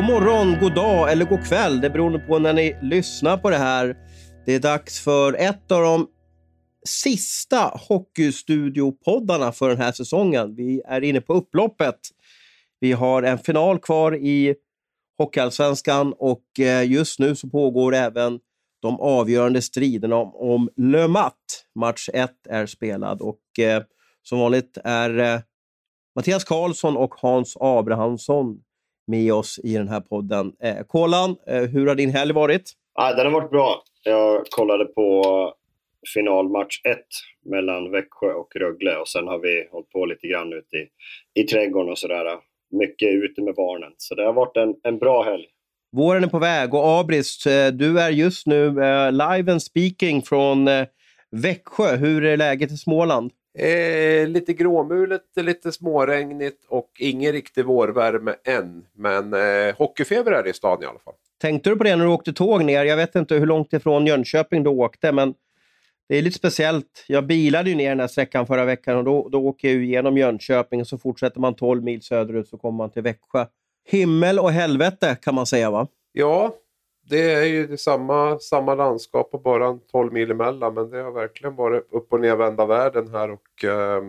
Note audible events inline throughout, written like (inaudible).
God morgon, god dag eller god kväll. Det beror på när ni lyssnar på det här. Det är dags för ett av de sista Hockeystudio-poddarna för den här säsongen. Vi är inne på upploppet. Vi har en final kvar i Hockeyallsvenskan och eh, just nu så pågår även de avgörande striderna om, om Le Mat. Match 1 är spelad och eh, som vanligt är eh, Mattias Karlsson och Hans Abrahamsson med oss i den här podden. Eh, Kolan, eh, hur har din helg varit? Ja, den har varit bra. Jag kollade på finalmatch 1 mellan Växjö och Rögle och sen har vi hållit på lite grann ute i, i trädgården och sådär. Mycket ute med barnen. Så det har varit en, en bra helg. Våren är på väg och Abris, eh, du är just nu eh, live and speaking från eh, Växjö. Hur är läget i Småland? Eh, lite gråmulet, lite småregnigt och ingen riktig vårvärme än. Men eh, hockeyfeber är det i stan i alla fall. Tänkte du på det när du åkte tåg ner? Jag vet inte hur långt ifrån Jönköping du åkte, men det är lite speciellt. Jag bilade ju ner den här sträckan förra veckan och då, då åker jag igenom Jönköping och så fortsätter man 12 mil söderut så kommer man till Växjö. Himmel och helvete kan man säga va? Ja, det är ju samma, samma landskap och bara 12 mil emellan. Men det har verkligen varit upp och nervända världen här. Och, eh,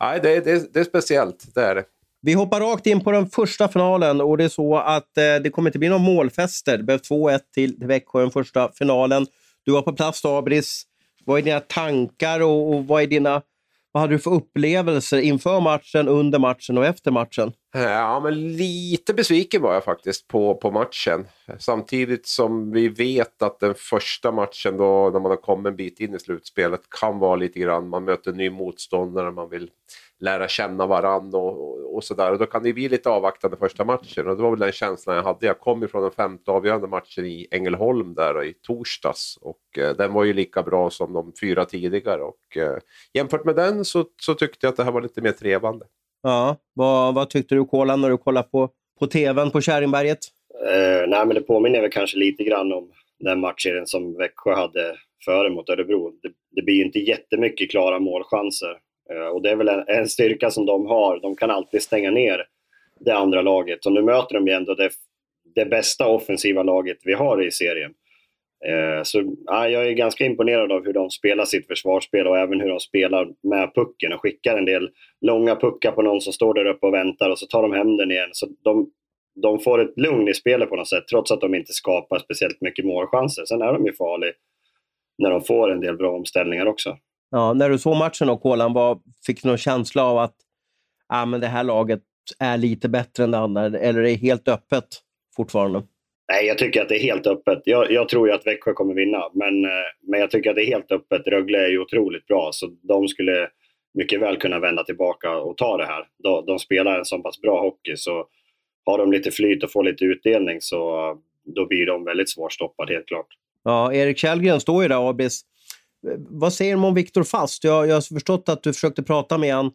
nej, det, det, det är speciellt, det är det. Vi hoppar rakt in på den första finalen och det är så att eh, det kommer inte bli några målfester. Det behövs 2-1 till Växjö den första finalen. Du var på plats då, Abris. Vad är dina tankar och, och vad är dina vad hade du för upplevelser inför matchen, under matchen och efter matchen? Ja, men lite besviken var jag faktiskt på, på matchen. Samtidigt som vi vet att den första matchen då, när man har kommit en bit in i slutspelet kan vara lite grann, man möter en ny motståndare, man vill lära känna varandra och, och, och sådär. Och då kan det bli lite avvaktande första matchen och det var väl den känslan jag hade. Jag kom ifrån den femte avgörande matchen i Ängelholm där i torsdags och eh, den var ju lika bra som de fyra tidigare och eh, jämfört med den så, så tyckte jag att det här var lite mer trevande. Ja, vad, vad tyckte du Kolan när du kollade på, på tvn på Käringberget? Eh, nej, men det påminner väl kanske lite grann om den matchserien som Växjö hade före mot Örebro. Det, det blir ju inte jättemycket klara målchanser. Eh, och det är väl en, en, styrka som de har. De kan alltid stänga ner det andra laget. Och nu möter de ju ändå det, det bästa offensiva laget vi har i serien. Eh, så ja, jag är ganska imponerad av hur de spelar sitt försvarsspel och även hur de spelar med pucken och skickar en del långa puckar på någon som står där uppe och väntar och så tar de hem den igen. Så de, de får ett lugn i spelet på något sätt trots att de inte skapar speciellt mycket målchanser. Sen är de ju farliga när de får en del bra omställningar också. Ja, när du såg matchen och Kolan, var, fick du någon känsla av att ah, men det här laget är lite bättre än det andra, eller är det helt öppet fortfarande? Nej, jag tycker att det är helt öppet. Jag, jag tror ju att Växjö kommer vinna, men, eh, men jag tycker att det är helt öppet. Rögle är ju otroligt bra, så de skulle mycket väl kunna vända tillbaka och ta det här. De, de spelar en så pass bra hockey, så har de lite flyt och får lite utdelning så då blir de väldigt svårstoppade, helt klart. Ja, Erik Källgren står ju där, Abis. Vad säger de om Viktor Fast? Jag, jag har förstått att du försökte prata med honom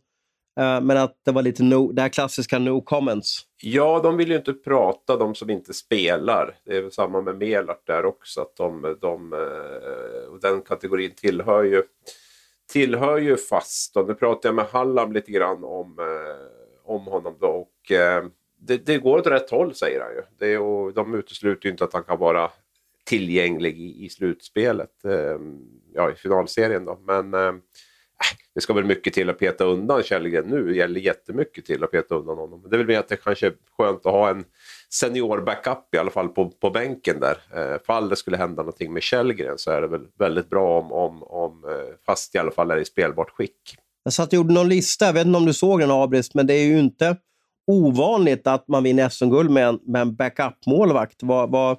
eh, men att det var lite no, det här klassiska no comments. Ja, de vill ju inte prata, de som inte spelar. Det är väl samma med Melart där också. Att de, de, eh, och den kategorin tillhör ju, tillhör ju fast. Och nu pratade jag med Hallam lite grann om, eh, om honom. Då, och, det, det, går åt rätt håll säger han ju. Det, och de utesluter ju inte att han kan vara tillgänglig i, i slutspelet. Ehm, ja, i finalserien då. Men ehm, äh, det ska väl mycket till att peta undan Källgren nu. Det gäller jättemycket till att peta undan honom. Det är väl mer att det kanske är skönt att ha en senior backup i alla fall på, på bänken där. Eh, fall det skulle hända någonting med Källgren så är det väl väldigt bra om, om, om eh, fast i alla fall är i spelbart skick. Jag satt och gjorde någon lista, jag vet inte om du såg den Abris, men det är ju inte ovanligt att man vinner SM-guld med en, med en backup-målvakt. Var, var,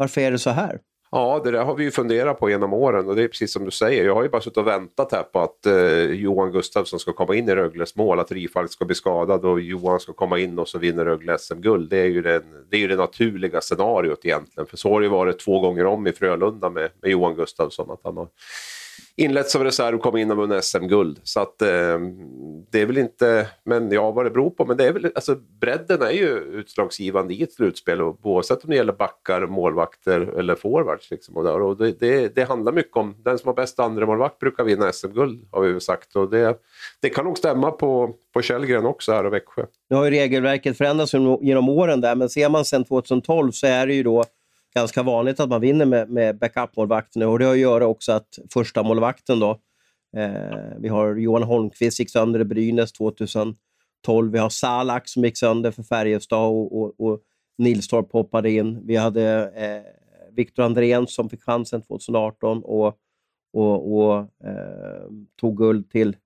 varför är det så här? Ja, det där har vi ju funderat på genom åren och det är precis som du säger. Jag har ju bara suttit och väntat här på att eh, Johan Gustafsson ska komma in i Rögles mål, att Rifalk ska bli skadad och Johan ska komma in och så vinner Rögle SM-guld. Det, är ju den, det är ju det naturliga scenariot egentligen. För så har det ju varit två gånger om i Frölunda med, med Johan Gustafsson. Att han har inlett som reserv och kom in och vann SM-guld. Så att eh, det är väl inte, men ja vad det beror på, men det är väl, alltså bredden är ju utslagsgivande i ett slutspel och oavsett om det gäller backar, målvakter eller forwards. Liksom, och, där, och det, det, det, handlar mycket om, den som har bäst andra målvakt brukar vinna SM-guld har vi sagt. Och det, det kan nog stämma på, på Källgren också här och Växjö. Nu har ju regelverket förändrats genom åren där, men ser man sedan 2012 så är det ju då ganska vanligt att man vinner med, med backup-målvakten. Och det har att göra också att första målvakten då, eh, vi har Johan Holmqvist gick sönder i Brynäs 2012. Vi har Salak som gick sönder för Färjestad och, och, och Nilstorp hoppade in. Vi hade eh, Viktor Andrén som fick chansen 2018 och, och, och eh, tog guld till,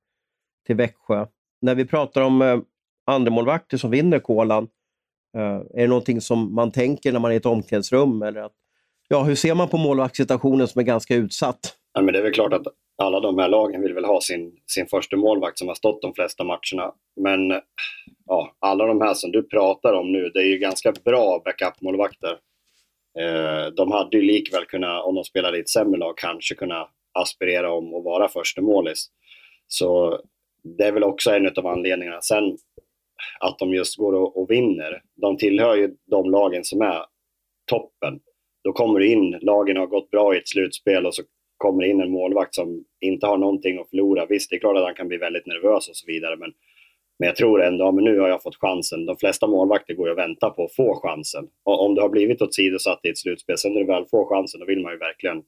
till Växjö. När vi pratar om eh, andremålvakter som vinner kolan Eh, är det någonting som man tänker när man är i ett omklädningsrum? Eller att, ja, hur ser man på målvaktssituationen som är ganska utsatt? Ja, men det är väl klart att alla de här lagen vill väl ha sin, sin första målvakt som har stått de flesta matcherna. Men ja, alla de här som du pratar om nu, det är ju ganska bra backup-målvakter. Eh, de hade ju likväl kunnat, om de spelade i ett sämre lag, kanske kunna aspirera om att vara första målis. Så det är väl också en av anledningarna. Sen att de just går och, och vinner. De tillhör ju de lagen som är toppen. Då kommer det in, lagen har gått bra i ett slutspel och så kommer det in en målvakt som inte har någonting att förlora. Visst, det är klart att han kan bli väldigt nervös och så vidare, men, men jag tror ändå, att nu har jag fått chansen. De flesta målvakter går ju och väntar på att få chansen. Och om du har blivit åsidosatt i ett slutspel, sen när du väl får chansen, då vill man ju verkligen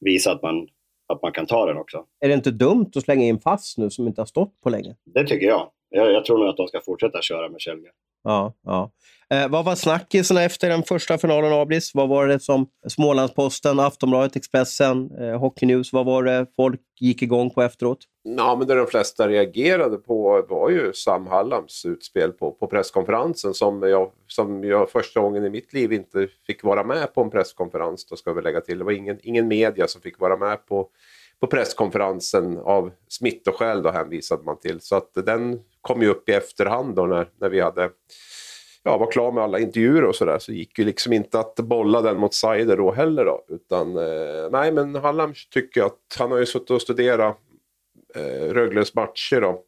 visa att man, att man kan ta den också. Är det inte dumt att slänga in fast nu som inte har stått på länge? Det tycker jag jag, jag tror nog att de ska fortsätta köra med Källgren. Ja, ja. Eh, vad var snackisen efter den första finalen, Abris? Vad var det som Smålandsposten, Aftonbladet, Expressen, eh, Hockey News, vad var det folk gick igång på efteråt? Ja, men det de flesta reagerade på var ju Sam Hallams utspel på, på presskonferensen som jag, som jag första gången i mitt liv inte fick vara med på en presskonferens. Då ska vi lägga till. Det var ingen, ingen media som fick vara med på på presskonferensen av smittoskäl då hänvisade man till. Så att den kom ju upp i efterhand då när, när vi hade ja, var klar med alla intervjuer och sådär så gick ju liksom inte att bolla den mot Seider då heller då. Utan eh, nej men Hallam tycker att han har ju suttit och studerat eh, Rögles matcher då.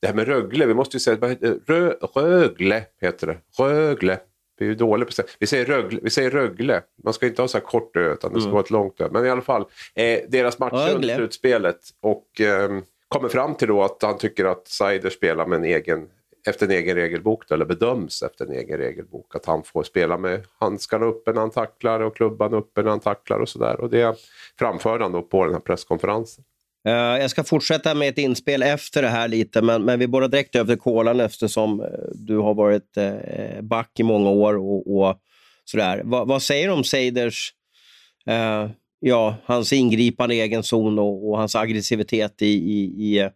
Det här med Rögle, vi måste ju säga, Rö, Rögle heter det. Rögle. Vi är ju dåliga på. Vi säger, Rögle, vi säger Rögle. Man ska inte ha så här kort ö utan det ska mm. vara ett långt ö. Men i alla fall, eh, deras matcher under slutspelet. Och eh, kommer fram till då att han tycker att Seider spelar med en egen, efter en egen regelbok, eller bedöms efter en egen regelbok. Att han får spela med handskarna uppe när han tacklar och klubban uppe när han tacklar och sådär. Och det framförde han då på den här presskonferensen. Uh, jag ska fortsätta med ett inspel efter det här lite, men, men vi borrar direkt över till kolan eftersom eh, du har varit eh, back i många år. och, och sådär. Va, vad säger du om Seiders, ja, hans ingripande i egen zon och, och, hans aggressivitet i, i, i eh,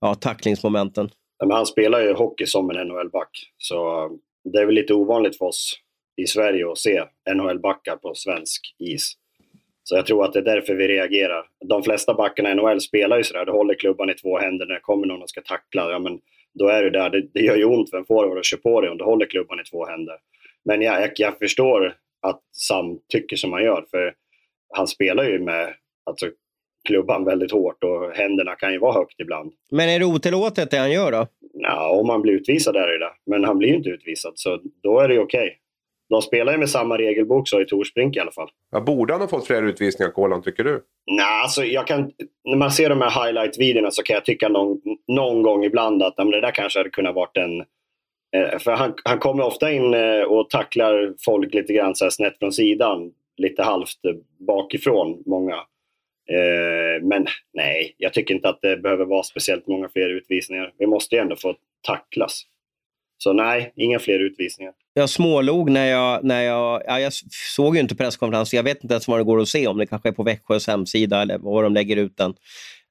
ja, tacklingsmomenten? Men han spelar ju hockey som en NHL-back, så eh, det är väl lite ovanligt för oss i Sverige att se NHL-backar på svensk is. Så jag tror att det är därför vi reagerar. De flesta backarna i NHL spelar ju sådär, du håller klubban i två händer när det kommer någon och ska tackla. Ja, men då är du där. Det, det gör ju ont för en forward att köra på dig om du håller klubban i två händer. Men jag, jag, jag förstår att Sam tycker som han gör, för han spelar ju med alltså, klubban väldigt hårt och händerna kan ju vara högt ibland. Men är det otillåtet det han gör då? Ja, om han blir utvisad är det det. Men han blir ju inte utvisad, så då är det okej. Okay. De spelar ju med samma regelbok så i Torsbrink i alla fall. Ja, borde han ha fått fler utvisningar, Kolan, tycker du? Nej, alltså jag kan, när man ser de här highlight-videorna så kan jag tycka någon, någon gång ibland att men det där kanske hade kunnat varit en... Eh, för han, han kommer ofta in eh, och tacklar folk lite grann så här snett från sidan. Lite halvt bakifrån, många. Eh, men nej, jag tycker inte att det behöver vara speciellt många fler utvisningar. Vi måste ju ändå få tacklas. Så nej, inga fler utvisningar. Jag smålog när jag... När jag, ja, jag såg ju inte presskonferensen. Jag vet inte ens vad det går att se. Om det kanske är på Växjös hemsida eller var de lägger ut den.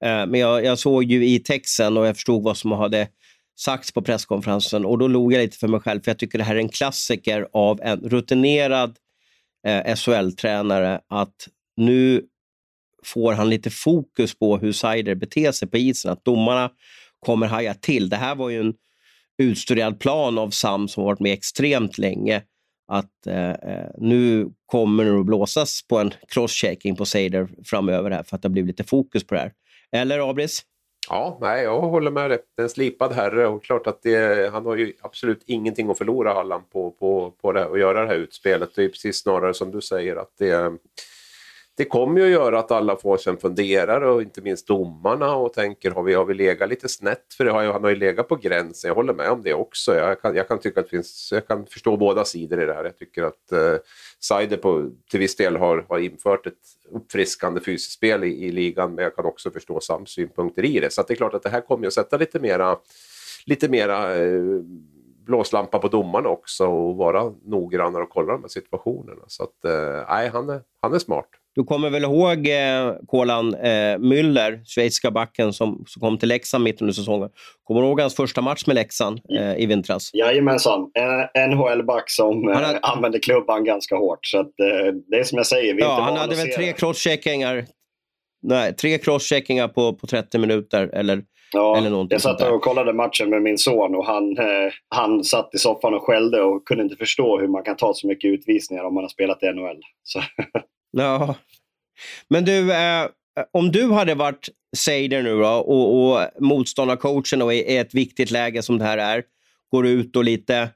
Eh, men jag, jag, såg ju i texten och jag förstod vad som hade sagts på presskonferensen. Och Då log jag lite för mig själv, för jag tycker det här är en klassiker av en rutinerad eh, SHL-tränare. Att nu får han lite fokus på hur Seider beter sig på isen. Att domarna kommer haja till. Det här var ju en utstuderad plan av Sam som varit med extremt länge. Att eh, eh, nu kommer det att blåsas på en crosschecking på Seider framöver här för att det har blivit lite fokus på det här. Eller Abris? Ja, nej, jag håller med dig. Det är en slipad herre och klart att det, han har ju absolut ingenting att förlora Halland på, på, på det, att göra det här utspelet. Det är precis snarare som du säger att det, det kommer ju att göra att alla får sig en funderare och inte minst domarna och tänker har vi, har vi legat lite snett? För det har ju, han har ju legat på gränsen, jag håller med om det också. Jag kan, jag kan tycka att finns, jag kan förstå båda sidor i det här. Jag tycker att eh, Seider på, till viss del har, har infört ett uppfriskande fysiskt spel i, i ligan men jag kan också förstå sams synpunkter i det. Så det är klart att det här kommer att sätta lite mera, lite mera eh, blåslampa på domarna också och vara noggrannare och kolla de här situationerna. Så att, eh, nej, han är, han är smart. Du kommer väl ihåg eh, Kolan eh, Müller, schweiziska backen som, som kom till Leksand mitt under säsongen. Kommer du ihåg hans första match med Leksand eh, i vintras? Jajamensan. En NHL-back som eh, hade... använde klubban ganska hårt. Så att, eh, det är som jag säger, vi är ja, inte Han hade väl tre crosscheckingar Nej, tre crosscheckingar på, på 30 minuter eller, ja, eller någonting Jag satt och kollade matchen med min son och han, eh, han satt i soffan och skällde och kunde inte förstå hur man kan ta så mycket utvisningar om man har spelat i NHL. Så. (laughs) Ja. Men du, eh, om du hade varit Seider nu då, och, och motståndarcoachen och i ett viktigt läge som det här är, går ut och lite,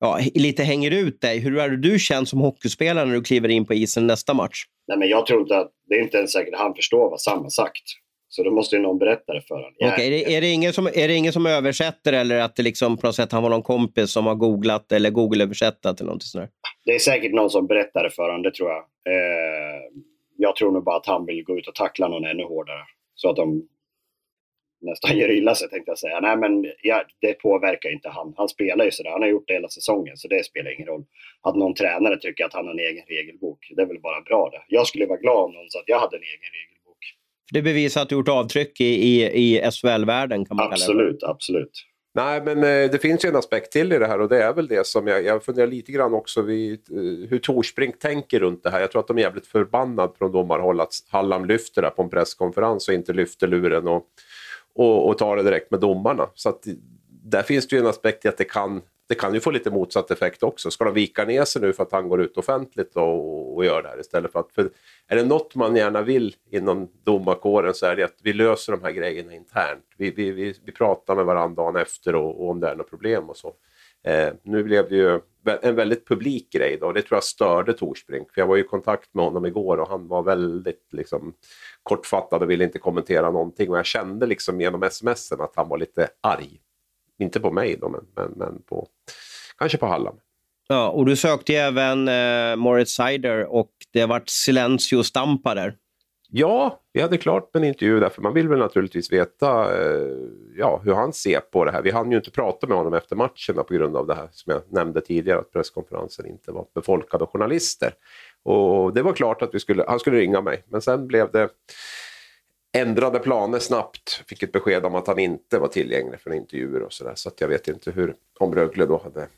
ja, lite hänger ut dig. Hur hade du känt som hockeyspelare när du kliver in på isen nästa match? Nej, men jag tror inte att, det är inte ens säkert att han förstår vad Sam har sagt. Så då måste ju någon berätta det för honom. Okay, är, det, är, det ingen som, är det ingen som översätter eller att det liksom på något sätt han var någon kompis som har googlat eller Google-översättat eller någonting sådär? Det är säkert någon som berättar det för honom, det tror jag. Eh, jag tror nog bara att han vill gå ut och tackla någon ännu hårdare. Så att de nästan (laughs) gör illa sig tänkte jag säga. Nej men ja, det påverkar inte han. Han spelar ju sådär. Han har gjort det hela säsongen så det spelar ingen roll. Att någon tränare tycker att han har en egen regelbok, det är väl bara bra det. Jag skulle vara glad om någon sa att jag hade en egen regelbok. Det bevisar att du gjort avtryck i, i, i SHL-världen kan man absolut, kalla det. Absolut, absolut. Nej, men eh, det finns ju en aspekt till i det här och det är väl det som jag, jag funderar lite grann också vid eh, hur Torsbrink tänker runt det här. Jag tror att de är jävligt förbannade från domarhåll att Hallam lyfter det här på en presskonferens och inte lyfter luren och, och, och tar det direkt med domarna. Så att där finns det ju en aspekt i att det kan det kan ju få lite motsatt effekt också. Ska de vika ner sig nu för att han går ut offentligt och, och gör det här istället för att... För är det något man gärna vill inom domarkåren så är det att vi löser de här grejerna internt. Vi, vi, vi, vi pratar med varandra dagen efter och, och om det är något problem och så. Eh, nu blev det ju en väldigt publik grej då och det tror jag störde Torsbrink. För jag var i kontakt med honom igår och han var väldigt liksom, kortfattad och ville inte kommentera någonting. Och jag kände liksom genom smsen att han var lite arg. Inte på mig då, men, men, men på, kanske på Hallam. Ja, och du sökte ju även eh, Moritz Seider och det har varit Silencio Stampa där. Ja, vi hade klart med en intervju där, för man vill väl naturligtvis veta eh, ja, hur han ser på det här. Vi hann ju inte prata med honom efter matchen på grund av det här som jag nämnde tidigare, att presskonferensen inte var befolkad av journalister. Och det var klart att vi skulle, han skulle ringa mig, men sen blev det ändrade planer snabbt. Fick ett besked om att han inte var tillgänglig för intervjuer och sådär. Så att jag vet inte hur, om Rögle då hade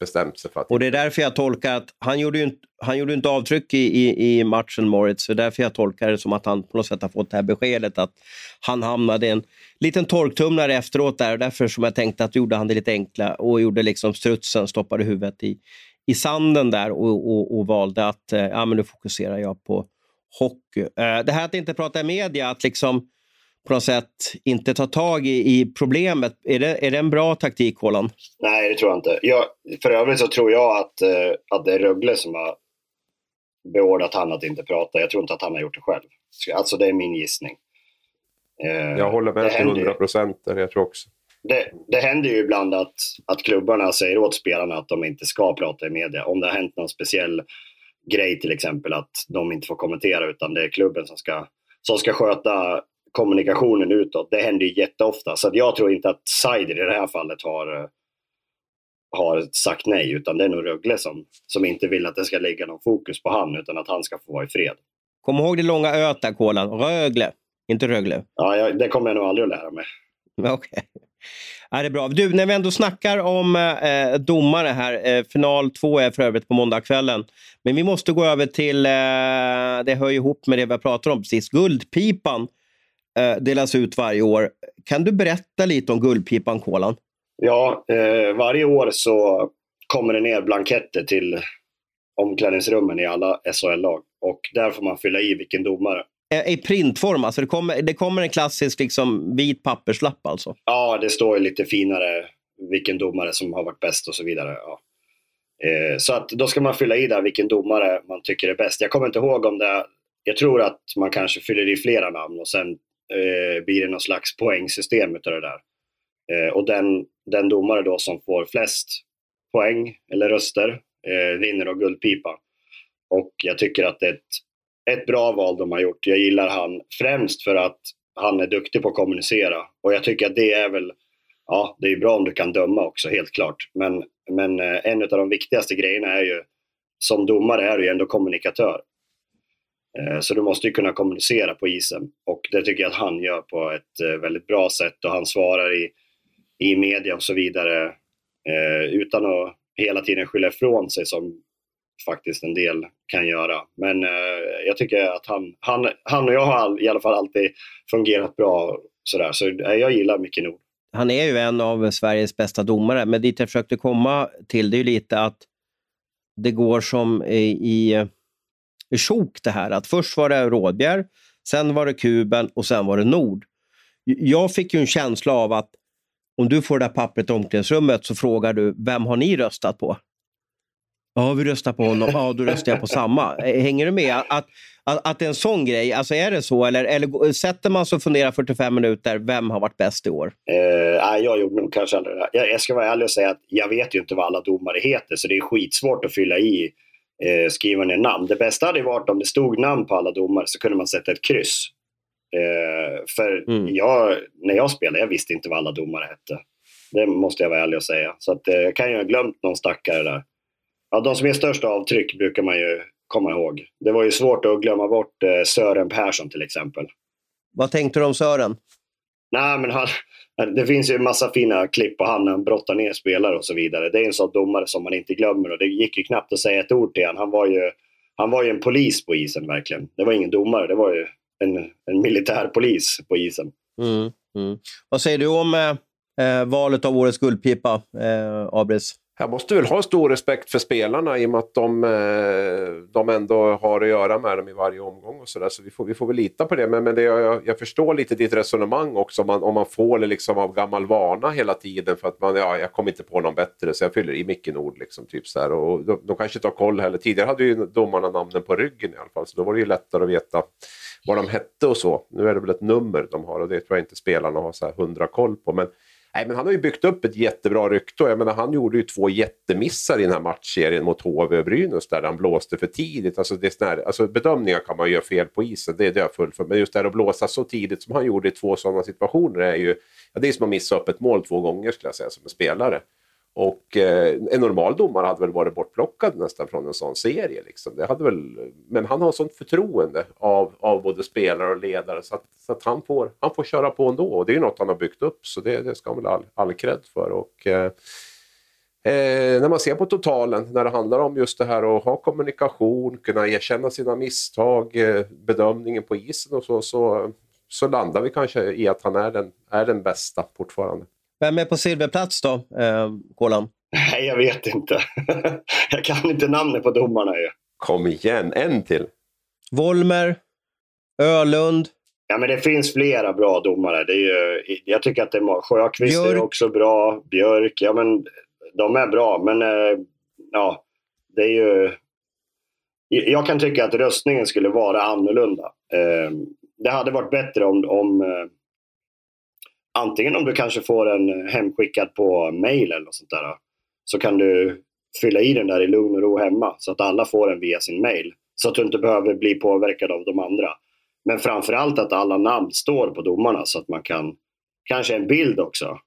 bestämt sig för att... Och det är därför jag tolkar att han gjorde ju inte, han gjorde inte avtryck i, i, i matchen Moritz. Det är därför jag tolkar det som att han på något sätt har fått det här beskedet att han hamnade i en liten torktumlare efteråt där. Och därför som jag tänkte att gjorde han det lite enkla och gjorde liksom strutsen, stoppade huvudet i, i sanden där och, och, och valde att eh, ja, men nu fokuserar jag på hockey. Eh, det här att inte prata i media, att liksom på något sätt inte ta tag i, i problemet. Är det, är det en bra taktik, Håland? Nej, det tror jag inte. Jag, för övrigt så tror jag att, eh, att det är Rögle som har beordrat han att inte prata. Jag tror inte att han har gjort det själv. Alltså det är min gissning. Eh, jag håller med till 100 procent jag tror också. Det, det händer ju ibland att, att klubbarna säger åt spelarna att de inte ska prata i media. Om det har hänt någon speciell grej till exempel att de inte får kommentera utan det är klubben som ska, som ska sköta kommunikationen utåt. Det händer ju jätteofta. Så jag tror inte att Seider i det här fallet har, har sagt nej utan det är nog Rögle som, som inte vill att det ska lägga någon fokus på han utan att han ska få vara i fred. Kom ihåg det långa öet där Kolan. Rögle, inte Rögle. Ja, jag, det kommer jag nog aldrig att lära mig. (laughs) Okej. Okay är det är bra. Du, när vi ändå snackar om eh, domare här. Eh, final två är för övrigt på måndagskvällen. Men vi måste gå över till, eh, det hör ihop med det vi pratat om precis, Guldpipan eh, delas ut varje år. Kan du berätta lite om Guldpipan Kolan? Ja, eh, varje år så kommer det ner blanketter till omklädningsrummen i alla SHL-lag. Och där får man fylla i vilken domare Eh, I printform, alltså det kommer, det kommer en klassisk liksom, vit papperslapp alltså? Ja, det står ju lite finare vilken domare som har varit bäst och så vidare. Ja. Eh, så att då ska man fylla i där vilken domare man tycker är bäst. Jag kommer inte ihåg om det, jag tror att man kanske fyller i flera namn och sen eh, blir det någon slags poängsystem utav det där. Eh, och den, den domare då som får flest poäng eller röster eh, vinner då Guldpipa. Och jag tycker att det är ett, ett bra val de har gjort. Jag gillar han främst för att han är duktig på att kommunicera. Och jag tycker att det är väl, ja det är bra om du kan döma också helt klart. Men, men eh, en av de viktigaste grejerna är ju, som domare är du ju ändå kommunikatör. Eh, så du måste ju kunna kommunicera på isen och det tycker jag att han gör på ett eh, väldigt bra sätt och han svarar i, i media och så vidare utan att hela tiden skylla ifrån sig som faktiskt en del kan göra. Men eh, jag tycker att han, han, han och jag har i alla fall alltid fungerat bra sådär, så eh, jag gillar Micke Nord. Han är ju en av Sveriges bästa domare, men dit jag försökte komma till det är ju lite att det går som i sjok det här. Att först var det Rådbjer, sen var det Kuben och sen var det Nord. Jag fick ju en känsla av att om du får det där pappret i omklädningsrummet så frågar du, vem har ni röstat på? Ja, vi röstar på honom. Ja, då röstar jag på samma. Eh, hänger du med? Att, att, att det är en sån grej, alltså är det så? Eller, eller sätter man sig och funderar 45 minuter, vem har varit bäst i år? Eh, jag gjorde nog kanske det. Jag, jag ska vara ärlig och säga att jag vet ju inte vad alla domare heter, så det är skitsvårt att fylla i eh, skriva ner namn. Det bästa hade varit om det stod namn på alla domare så kunde man sätta ett kryss. Eh, för mm. jag, när jag spelade, jag visste inte vad alla domare hette. Det måste jag vara ärlig och säga. Så att, eh, jag kan ju ha glömt någon stackare där. Ja, de som är störst avtryck brukar man ju komma ihåg. Det var ju svårt att glömma bort eh, Sören Persson till exempel. Vad tänkte du om Sören? Nej, men han, det finns ju en massa fina klipp på han när han brottar ner spelare och så vidare. Det är en sån domare som man inte glömmer och det gick ju knappt att säga ett ord till honom. Han var ju, han var ju en polis på isen verkligen. Det var ingen domare, det var ju en, en militärpolis på isen. Mm, mm. Vad säger du om eh, eh valet av årets guldpipa, eh, Abris? Jag måste väl ha stor respekt för spelarna i och med att de, eh, de ändå har att göra med dem i varje omgång och sådär. Så vi får, vi får väl lita på det. Men, men det, jag, jag förstår lite ditt resonemang också om man, om man får det liksom av gammal vana hela tiden för att man, ja, jag kommer inte på någon bättre så jag fyller i Micke Nord. Liksom, typ så här. Och de, de kanske inte har koll heller. Tidigare hade ju domarna namnen på ryggen i alla fall så då var det ju lättare att veta vad de hette och så. Nu är det väl ett nummer de har och det tror jag inte spelarna har så här hundra koll på. Men Nej, men han har ju byggt upp ett jättebra rykte jag menar, han gjorde ju två jättemissar i den här matchserien mot HV och Brynäs där han blåste för tidigt. Alltså, det är här, alltså, bedömningar kan man göra fel på isen, det, är det är jag full för. Men just det här att blåsa så tidigt som han gjorde i två sådana situationer är ju, ja, det är som att missa upp ett mål två gånger skulle jag säga som en spelare. Och eh, en normal domare hade väl varit bortplockad nästan från en sån serie. Liksom. Det hade väl, men han har sånt förtroende av, av både spelare och ledare så att, så att han, får, han får köra på ändå. Och det är ju något han har byggt upp så det, det ska han väl all, all cred för. Och, eh, eh, när man ser på totalen, när det handlar om just det här att ha kommunikation, kunna erkänna sina misstag, eh, bedömningen på isen och så, så, så landar vi kanske i att han är den, är den bästa fortfarande. Vem är på silverplats då, eh, Kolan? Nej, jag vet inte. (laughs) jag kan inte namnet på domarna ju. Kom igen, en till. Volmer, Ölund. Ja, men det finns flera bra domare. Det är ju, jag tycker att det är Sjöqvist är också bra. Björk, ja men de är bra. Men eh, ja, det är ju... Jag kan tycka att röstningen skulle vara annorlunda. Eh, det hade varit bättre om, om antingen om du kanske får en eh, hemskickad på mail eller något sånt där. Så kan du fylla i den där i lugn och ro hemma så att alla får den via sin mail. Så att du inte behöver bli påverkad av de andra. Men framförallt att alla namn står på domarna så att man kan, kanske en bild också.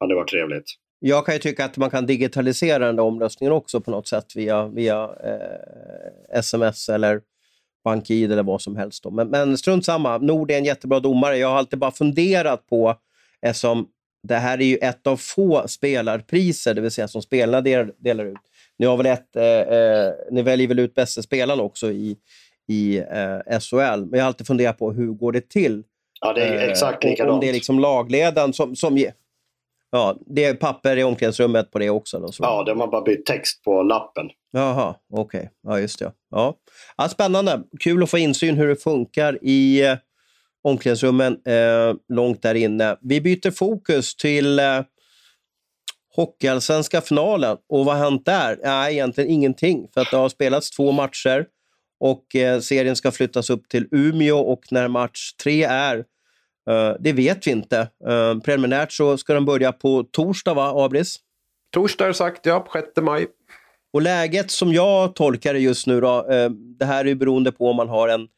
Hade varit trevligt. Jag kan ju tycka att man kan digitalisera den där omröstningen också på något sätt via, via eh, sms eller BankID eller vad som helst. Då. Men, men strunt samma, Nord är en jättebra domare. Jag har alltid bara funderat på, eftersom det här är ju ett av få spelarpriser, det vill säga som spelarna delar, delar ut. Ni, har väl ett, eh, eh, ni väljer väl ut bästa spelaren också i, i eh, SHL, men jag har alltid funderat på hur går det till? Ja, det är exakt likadant. Om det är liksom lagledaren som, som ger... Ja, det är papper i omklädningsrummet på det också. Då, ja, de har bara bytt text på lappen. Jaha, okej. Okay. Ja, just det. Ja. Ja, spännande. Kul att få insyn hur det funkar i eh, omklädningsrummen eh, långt där inne. Vi byter fokus till eh, Hockeyallsvenska finalen. Och vad har hänt där? Nej, egentligen ingenting. För att det har spelats två matcher och eh, serien ska flyttas upp till Umeå och när match tre är, eh, det vet vi inte. Eh, preliminärt så ska den börja på torsdag, va, Abris? Torsdag är sagt, ja, 6 maj. Och läget som jag tolkar det just nu, då, eh, det här är ju beroende på om man har en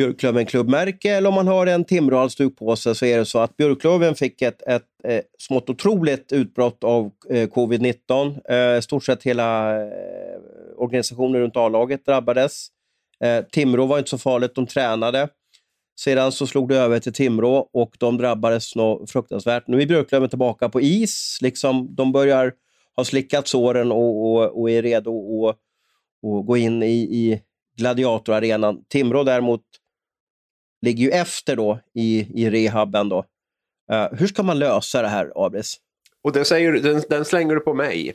Björklöven klubbmärke eller om man har en Timrå-halsduk på sig så är det så att Björklöven fick ett, ett, ett smått otroligt utbrott av eh, covid-19. Eh, stort sett hela eh, organisationen runt A-laget drabbades. Eh, Timrå var inte så farligt, de tränade. Sedan så slog det över till Timrå och de drabbades nog fruktansvärt. Nu är Björklöven tillbaka på is. Liksom, de börjar ha slickat såren och, och, och är redo att gå in i, i gladiatorarenan. Timrå däremot ligger ju efter då i, i rehaben. Då. Uh, hur ska man lösa det här, Abris? Och det säger, den, den slänger du på mig.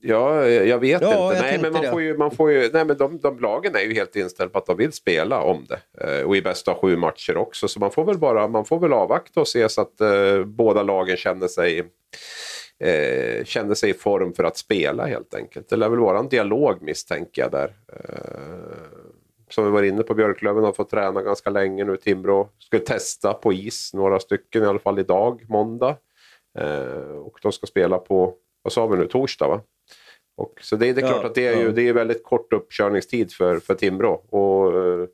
Ja, jag vet ja, inte. Nej, men man får ju, man får ju, nej, men de, de lagen är ju helt inställda på att de vill spela om det. Eh, och i bästa av sju matcher också. Så man får väl bara man får väl avvakta och se så att eh, båda lagen känner sig, eh, känner sig i form för att spela helt enkelt. Det lär väl vara en dialog misstänker jag där. Eh, som vi var inne på, Björklöven har fått träna ganska länge nu. Timrå ska testa på is, några stycken i alla fall idag, måndag. Eh, och de ska spela på, vad sa vi nu, torsdag va? Och, så det, det är klart ja, att det är, ju, det är väldigt kort uppkörningstid för, för Timrå. Och, eh,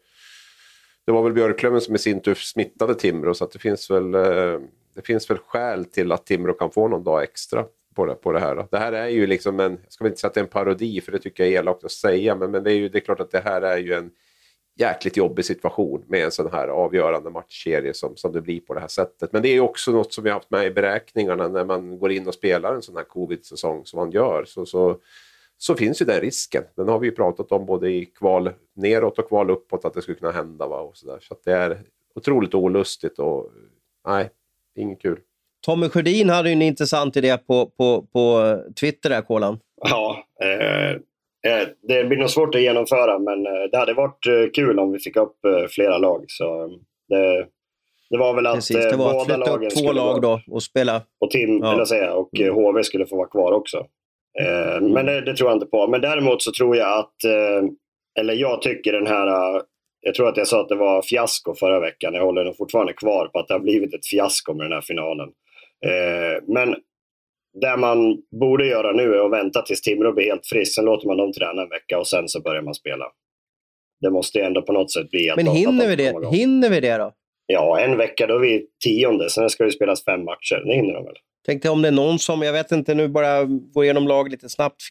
det var väl Björklöven som i sin tur smittade Timrå så att det finns väl eh, det finns väl skäl till att Timrå kan få någon dag extra på det, på det här. Det här är ju liksom en, jag ska inte säga att det är en parodi för det tycker jag är elakt att säga, men, men det, är ju, det är klart att det här är ju en jäkligt jobbig situation med en sån här avgörande matchserie som, som det blir på det här sättet. Men det är ju också något som vi har haft med i beräkningarna när man går in och spelar en sån här covid-säsong som man gör. Så, så, så finns ju den risken. Den har vi ju pratat om både i kval neråt och kval uppåt att det skulle kunna hända. Va? Och så där. så det är otroligt olustigt och nej, inget kul. Tommy Sjödin hade en intressant idé på, på, på Twitter där, Kolan. Ja, eh, eh, det blir nog svårt att genomföra men eh, det hade varit eh, kul om vi fick upp eh, flera lag. Så det, det var väl att Precis, det var båda att lagen två lag då och spela. Och, Tim, ja. eller säga, och mm. HV skulle få vara kvar också. Mm. Men det, det, tror jag inte på. Men däremot så tror jag att, eller jag tycker den här jag tror att jag sa att det var fiasko förra veckan. Jag håller nog fortfarande kvar på att det har blivit ett fiasko med den här finalen. Eh, men det man borde göra nu är att vänta tills Timrå blir helt frisk. Sen låter man dem träna en vecka och sen så börjar man spela. Det måste ändå på något sätt bli att Men hinner vi det? Hinner vi det då? Ja, en vecka då är vi tionde. Sen ska det spelas fem matcher. Det hinner de väl? Tänkte om det är någon som, jag vet inte, nu bara går igenom lag lite snabbt.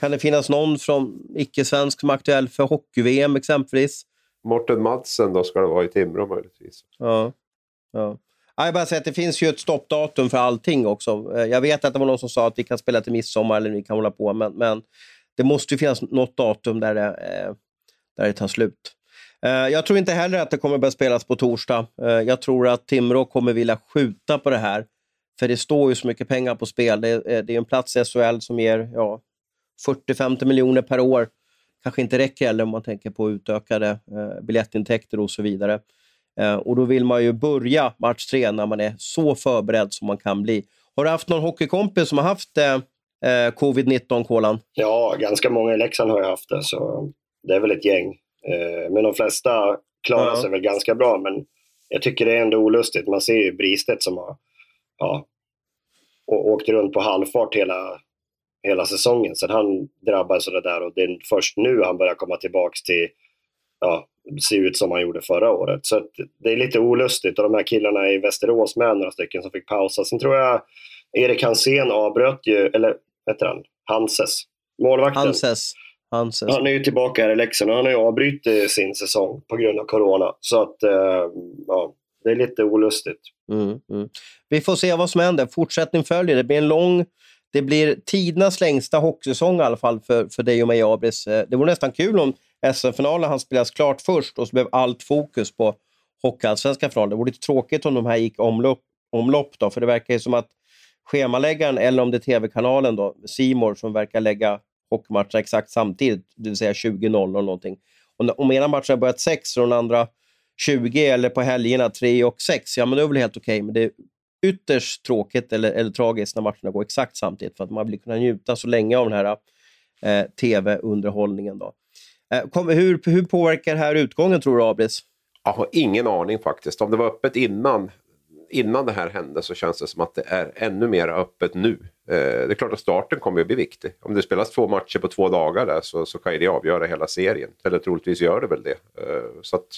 Kan det finnas någon från icke-svensk som är aktuell för hockey-VM exempelvis? Morten Madsen då ska det vara i Timrå möjligtvis. Ja. ja. Jag bara säger att det finns ju ett stoppdatum för allting också. Eh, jag vet att det var någon som sa att vi kan spela till midsommar eller vi kan hålla på, men, men det måste ju finnas något datum där det, eh, där det tar slut. Eh, jag tror inte heller att det kommer börja spelas på torsdag. Jag tror att Timrå kommer vilja skjuta på det här. För det står ju så mycket pengar på spel. Det är, det är en plats i SHL som ger ja, 40-50 miljoner per år. Kanske inte räcker heller om man tänker på utökade biljettintäkter och så vidare. Eh, och då vill man ju börja match tre när man är så förberedd som man kan bli. Har du haft någon hockeykompis som har haft eh, eh covid-19, Kolan? Ja, ganska många i Leksand har ju haft det, så det är väl ett gäng. Eh, men de flesta klarar ja. sig väl ganska bra, men jag tycker det är ändå olustigt. Man ser ju Bristedt som har ja, åkt runt på halvfart hela, hela säsongen. Sen han drabbades av det där och det är först nu han börjar komma tillbaka till ja, se ut som han gjorde förra året. Så det är lite olustigt och de här killarna i Västerås med några stycken som fick pausa. Sen tror jag Erik Hansén avbröt ju, eller heter han? Hanses. Målvakten. Hanses. Hanses. Han är ju tillbaka här i Leksand och han har ju avbrutit sin säsong på grund av corona. Så att, eh, ja, det är lite olustigt. Mm, mm. Vi får se vad som händer. Fortsättning följer. Det blir en lång det blir tidernas längsta hockeysäsong i alla fall för, för dig och mig, Abris. Eh, det vore nästan kul om SM-finalen han spelas klart först och så blev allt fokus på Hockeyallsvenska finalen. Det vore lite tråkigt om de här gick omlopp, omlopp då, för det verkar ju som att schemaläggaren, eller om det är tv-kanalen då, Simor som verkar lägga hockeymatcherna exakt samtidigt, det vill säga 20.00 eller någonting. Om ena matchen har börjat 6 och den andra 20 eller på helgerna 3 och 6, ja men det är väl helt okej. Okay. Men det ytterst tråkigt eller, eller tragiskt när matcherna går exakt samtidigt för att man vill kunna njuta så länge av den här eh, tv-underhållningen. Då. Eh, kom, hur, hur påverkar det här utgången tror du, Abris? Jag har ingen aning faktiskt. Om det var öppet innan, innan det här hände så känns det som att det är ännu mer öppet nu. Eh, det är klart att starten kommer att bli viktig. Om det spelas två matcher på två dagar där så, så kan det avgöra hela serien. Eller troligtvis gör det väl det. Eh, så att,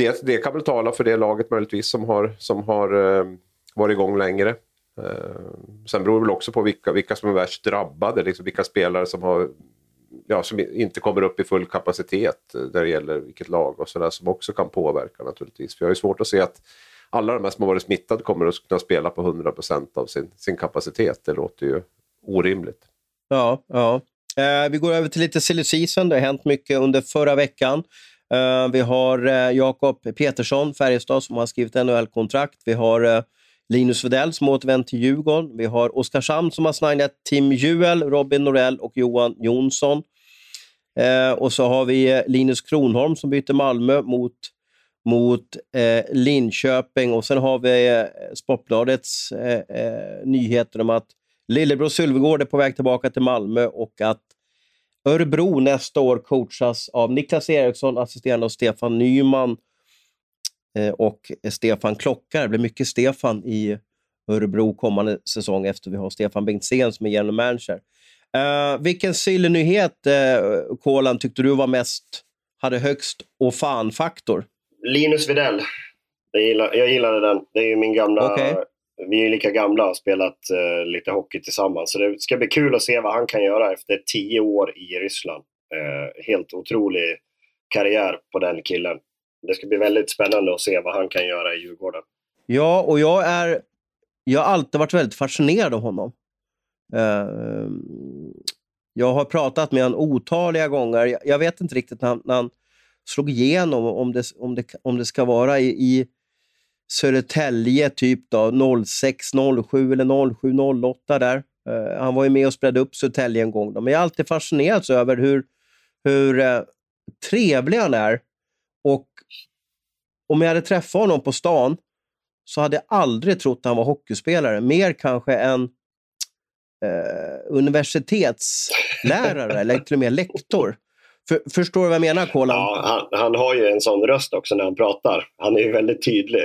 det, det kan väl tala för det laget möjligtvis som har, som har eh, varit igång längre. Eh, sen beror det väl också på vilka, vilka som är värst drabbade, liksom vilka spelare som, har, ja, som inte kommer upp i full kapacitet eh, när det gäller vilket lag och sådär som också kan påverka naturligtvis. För jag har ju svårt att se att alla de här som har varit smittade kommer att kunna spela på 100% av sin, sin kapacitet. Det låter ju orimligt. Ja, ja. Eh, vi går över till lite silly season. Det har hänt mycket under förra veckan. Eh, vi har eh, Jakob Petersson, Färjestad, som har skrivit NHL-kontrakt. Vi har eh, Linus Vedell som återvänt till Djurgården. Vi har Oskarshamn som har signat Tim Juel, Robin Norell och Johan Jonsson. och så har vi Linus Kronholm som byter Malmö mot, mot Linköping. Och sen har vi Sportbladets nyheter om att Lillebror Sylvegård är på väg tillbaka till Malmö och att Örebro nästa år coachas av Niklas Eriksson, assisterande av Stefan Nyman eh, och Stefan Klockar. Det blir mycket Stefan i Örebro kommande säsong efter vi har Stefan Bengtzén som är general manager. Uh, vilken sillynyhet, uh, Kolan, tyckte du var mest, hade högst och fan-faktor? Linus Videll. Jag, gillar, jag gillade den. Det är ju min gamla okay vi är lika gamla och har spelat eh, lite hockey tillsammans. Så det ska bli kul att se vad han kan göra efter tio år i Ryssland. Eh, helt otrolig karriär på den killen. Det ska bli väldigt spännande att se vad han kan göra i Djurgården. Ja, och jag är... Jag har alltid varit väldigt fascinerad av honom. Eh, jag har pratat med honom otaliga gånger. Jag, vet inte riktigt när han, när han slog igenom, om det, om det, om det ska vara i, i Södertälje typ då, 06, 07 eller 07, 08 där. Uh, han var ju med och spelade upp Södertälje en gång. Då. Men jag har alltid fascinerats över hur, hur uh, trevlig han är. Och om jag hade träffat honom på stan så hade jag aldrig trott att han var hockeyspelare. Mer kanske än uh, eh, universitetslärare eller till och med lektor. För, förstår du vad jag menar, Kolan? Ja, han, han, har ju en sån röst också när han pratar. Han är ju väldigt tydlig.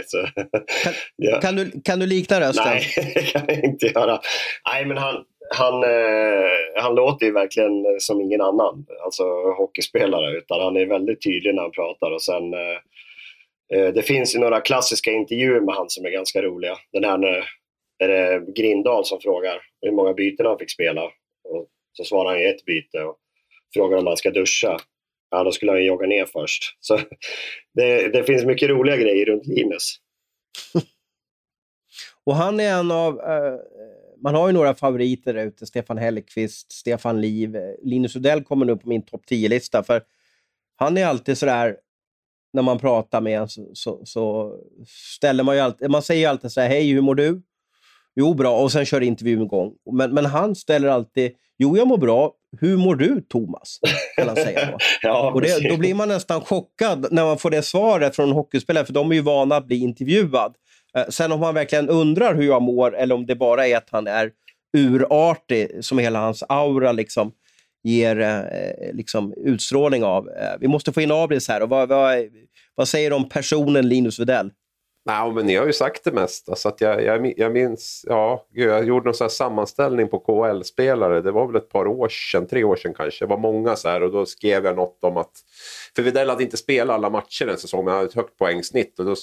Kan, (laughs) ja. kan, du, kan du likna rösten? Nej, (laughs) det kan jag inte göra. Nej, men han, han, eh, han låter ju verkligen som ingen annan, alltså hockeyspelare, utan han är väldigt tydlig när han pratar. Och sen, eh, eh det finns ju några klassiska intervjuer med han som är ganska roliga. Den här när är det Grindal som frågar hur många byten han fick spela. Och så svarar han ett byte. Och frågar om han ska duscha. Ja, då skulle han ju jogga ner först. Så (laughs) det, det finns mycket roliga grejer runt Linus. (laughs) och han är en av... Uh, man har ju några favoriter där ute. Stefan Hellqvist, Stefan Liv. Linus Udell kommer nu på min topp 10-lista. För han är alltid sådär, när man pratar med honom så, så, så, ställer man ju alltid... Man säger ju alltid så här, hej, hur mår du? Jo, bra. Och sen kör intervjun igång. Men, men han ställer alltid, jo, jag mår bra hur mår du Thomas? Kan han säga då. (laughs) ja, och det, då blir man nästan chockad när man får det svaret från hockeyspelare, för de är ju vana att bli intervjuad. Eh, sen om man verkligen undrar hur jag mår eller om det bara är att han är urartig, som hela hans aura liksom ger eh, liksom utstrålning av. Eh, vi måste få in Abris här. Och vad, vad, vad säger du om personen Linus Widell? Nej, men ni har ju sagt det mesta. Så att jag, jag, jag minns, ja, jag gjorde någon sammanställning på KHL-spelare. Det var väl ett par år sedan, tre år sedan kanske. Det var många så här och då skrev jag något om att... För Widell hade inte spelat alla matcher den säsongen, men han hade ett högt poängsnitt. Och då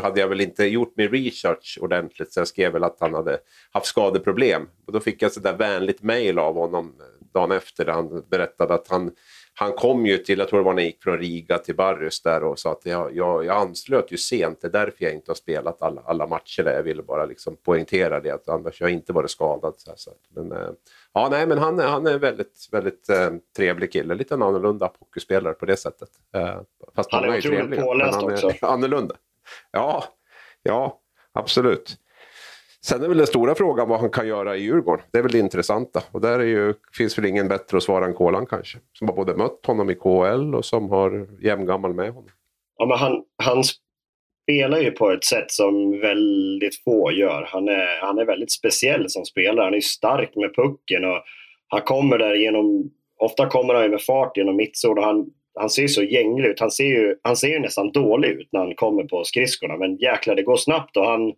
hade jag väl inte gjort min research ordentligt, så jag skrev väl att han hade haft skadeproblem. Och då fick jag ett vänligt mail av honom eh, dagen efter där han berättade att han han kom ju till, jag tror det var när han gick från Riga till Barrys där och sa att jag, jag, jag anslöt ju sent, det är därför jag inte har spelat alla, alla matcher där. Jag ville bara liksom poängtera det, att annars har jag inte varit skadad. Så, så. Men, äh, ja, nej, men han, han är en väldigt, väldigt äh, trevlig kille, lite annorlunda hockeyspelare på det sättet. Äh, fast han är otroligt påläst också. (laughs) Annorlunda. Ja, ja, absolut. Sen är väl den stora frågan vad han kan göra i Djurgården. Det är väl det intressanta. Och där är ju, finns väl ingen bättre att svara än Kolan kanske. Som har både mött honom i KL och som har jämngammal med honom. Ja, men han, han spelar ju på ett sätt som väldigt få gör. Han är, han är väldigt speciell som spelare. Han är stark med pucken och han kommer där genom... Ofta kommer han med fart genom mittzon och han, han ser så gänglig ut. Han ser, ju, han ser ju nästan dålig ut när han kommer på skridskorna. Men jäklar, det går snabbt och han,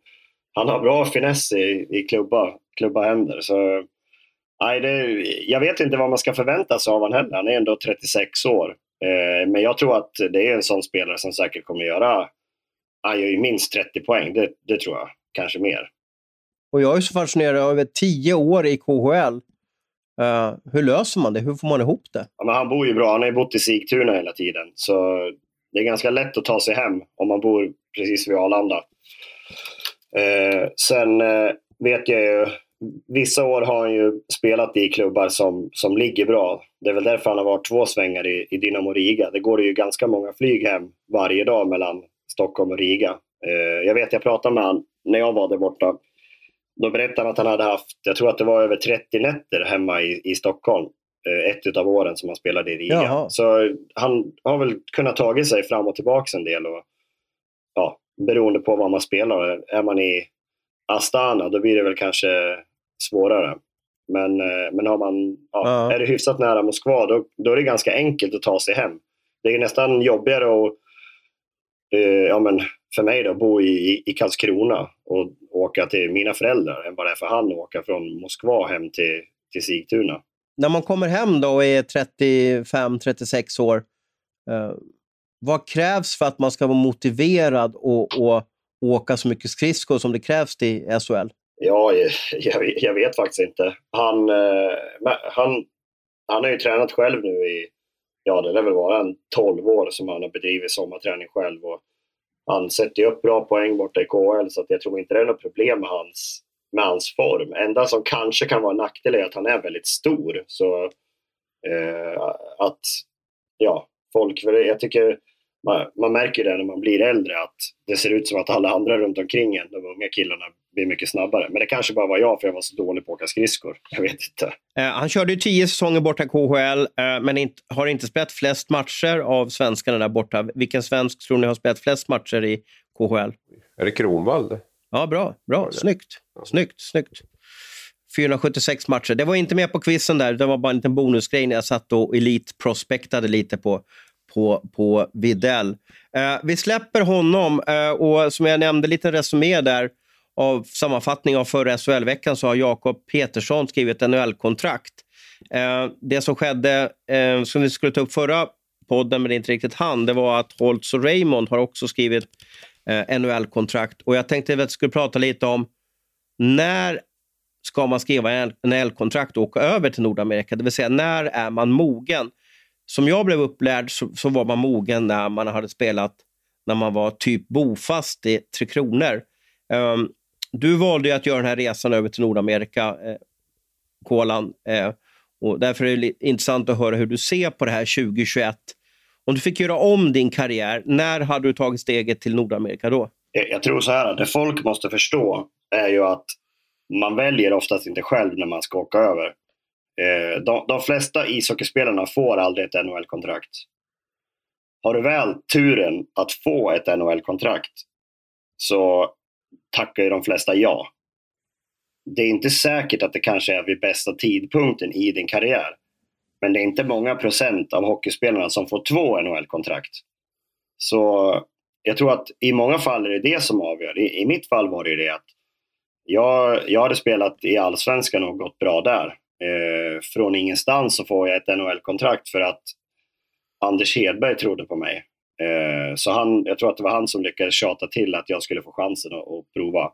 han har bra finess i, i klubba, klubba händer. Så, nej, det, jag vet inte vad man ska förvänta sig av honom heller. Han är ändå 36 år. Eh, men jag tror att det är en sån spelare som säkert kommer göra han gör ju minst 30 poäng, det, det tror jag. Kanske mer. Och jag är så fascinerad över tio år i KHL. Uh, eh, hur löser man det? Hur får man ihop det? Ja, men han bor ju bra. Han har ju bott i Sigtuna hela tiden. Så det är ganska lätt att ta sig hem om man bor precis vid Arlanda. Uh, sen uh, vet jag ju, vissa år har han ju spelat i klubbar som, som ligger bra. Det är väl därför han har varit två svängar i, i Dynamo Riga. Det går ju ganska många flyg hem varje dag mellan Stockholm och Riga. Eh, jag vet, jag pratade med honom när jag var där borta. Då berättade han att han hade haft, jag tror att det var över 30 nätter hemma i, i Stockholm. Eh, ett av åren som han spelade i Riga. Jaha. Så han har väl kunnat ta sig fram och tillbaka en del. Och, ja, beroende på vad man spelar. Är man i Astana då blir det väl kanske svårare. Men, eh, men har man, ja, är det hyfsat nära Moskva då, då är det ganska enkelt att ta sig hem. Det är nästan jobbigare att eh, ja, men för mig då, bo i, i Karlskrona och åka till mina föräldrar än vad det är för han att åka från Moskva hem till, till Sigtuna. När man kommer hem då och är 35-36 år, eh, vad krävs för att man ska vara motiverad och, och åka så mycket skridskor som det krävs i SHL? Ja, jag, jag vet faktiskt inte. Han, eh, han, han har ju tränat själv nu i ja, det lär väl vara en 12 år som han har bedrivit sommarträning själv. Och han sätter ju upp bra poäng borta i KHL så att jag tror inte det är något problem med hans, med hans form. Enda som kanske kan vara en nackdel är att han är väldigt stor. Så eh, att, ja, folk, jag tycker man, man, märker det när man blir äldre att det ser ut som att alla andra runt omkring en, de unga killarna, blir mycket snabbare. Men det kanske bara var jag för jag var så dålig på att åka skridskor. (laughs) Jag vet inte. Eh, han körde ju tio säsonger borta i KHL, eh, men inte, har inte spelat flest matcher av svenskarna där borta. Vilken svensk tror ni har spelat flest matcher i KHL? Är det Kronwall? Ja, bra. bra. Snyggt. Snyggt, snyggt. 476 matcher. Det var inte med på quizen där, det var bara en liten bonusgrej när jag satt och elitprospektade lite på, på, på Videll. Eh, vi släpper honom eh, och som jag nämnde, lite resumé där av sammanfattning av förra SHL-veckan så har Jakob Petersson skrivit NHL-kontrakt. Eh, det som skedde, eh, som vi skulle ta upp förra podden, men inte riktigt han, det var att Holtz och Raymond har också skrivit eh, NHL-kontrakt. Och jag tänkte att vi skulle prata lite om när ska man skriva NHL-kontrakt och åka över till Nordamerika? Det vill säga, när är man mogen? Som jag blev upplärd så, så var man mogen när man hade spelat när man var typ bofast i Tre Kronor. Um, du valde att göra den här resan över till Nordamerika, eh, Kolan. Eh, och därför är det intressant att höra hur du ser på det här 2021. Om du fick göra om din karriär, när hade du tagit steget till Nordamerika då? Jag tror så här, det folk måste förstå är ju att man väljer oftast inte själv när man ska åka över. Eh, de, de flesta ishockeyspelarna får aldrig ett NHL-kontrakt. Har du väl turen att få ett NHL-kontrakt så tackar ju de flesta ja. Det är inte säkert att det kanske är vid bästa tidpunkten i din karriär. Men det är inte många procent av hockeyspelarna som får två NHL-kontrakt. Så jag tror att i många fall är det det som avgör. I, i mitt fall var det ju det att jag, jag hade spelat i Allsvenskan och gått bra där. Eh, från ingenstans så får jag ett NHL-kontrakt för att Anders Hedberg trodde på mig. Eh, så han, jag tror att det var han som lyckades tjata till att jag skulle få chansen att, att prova.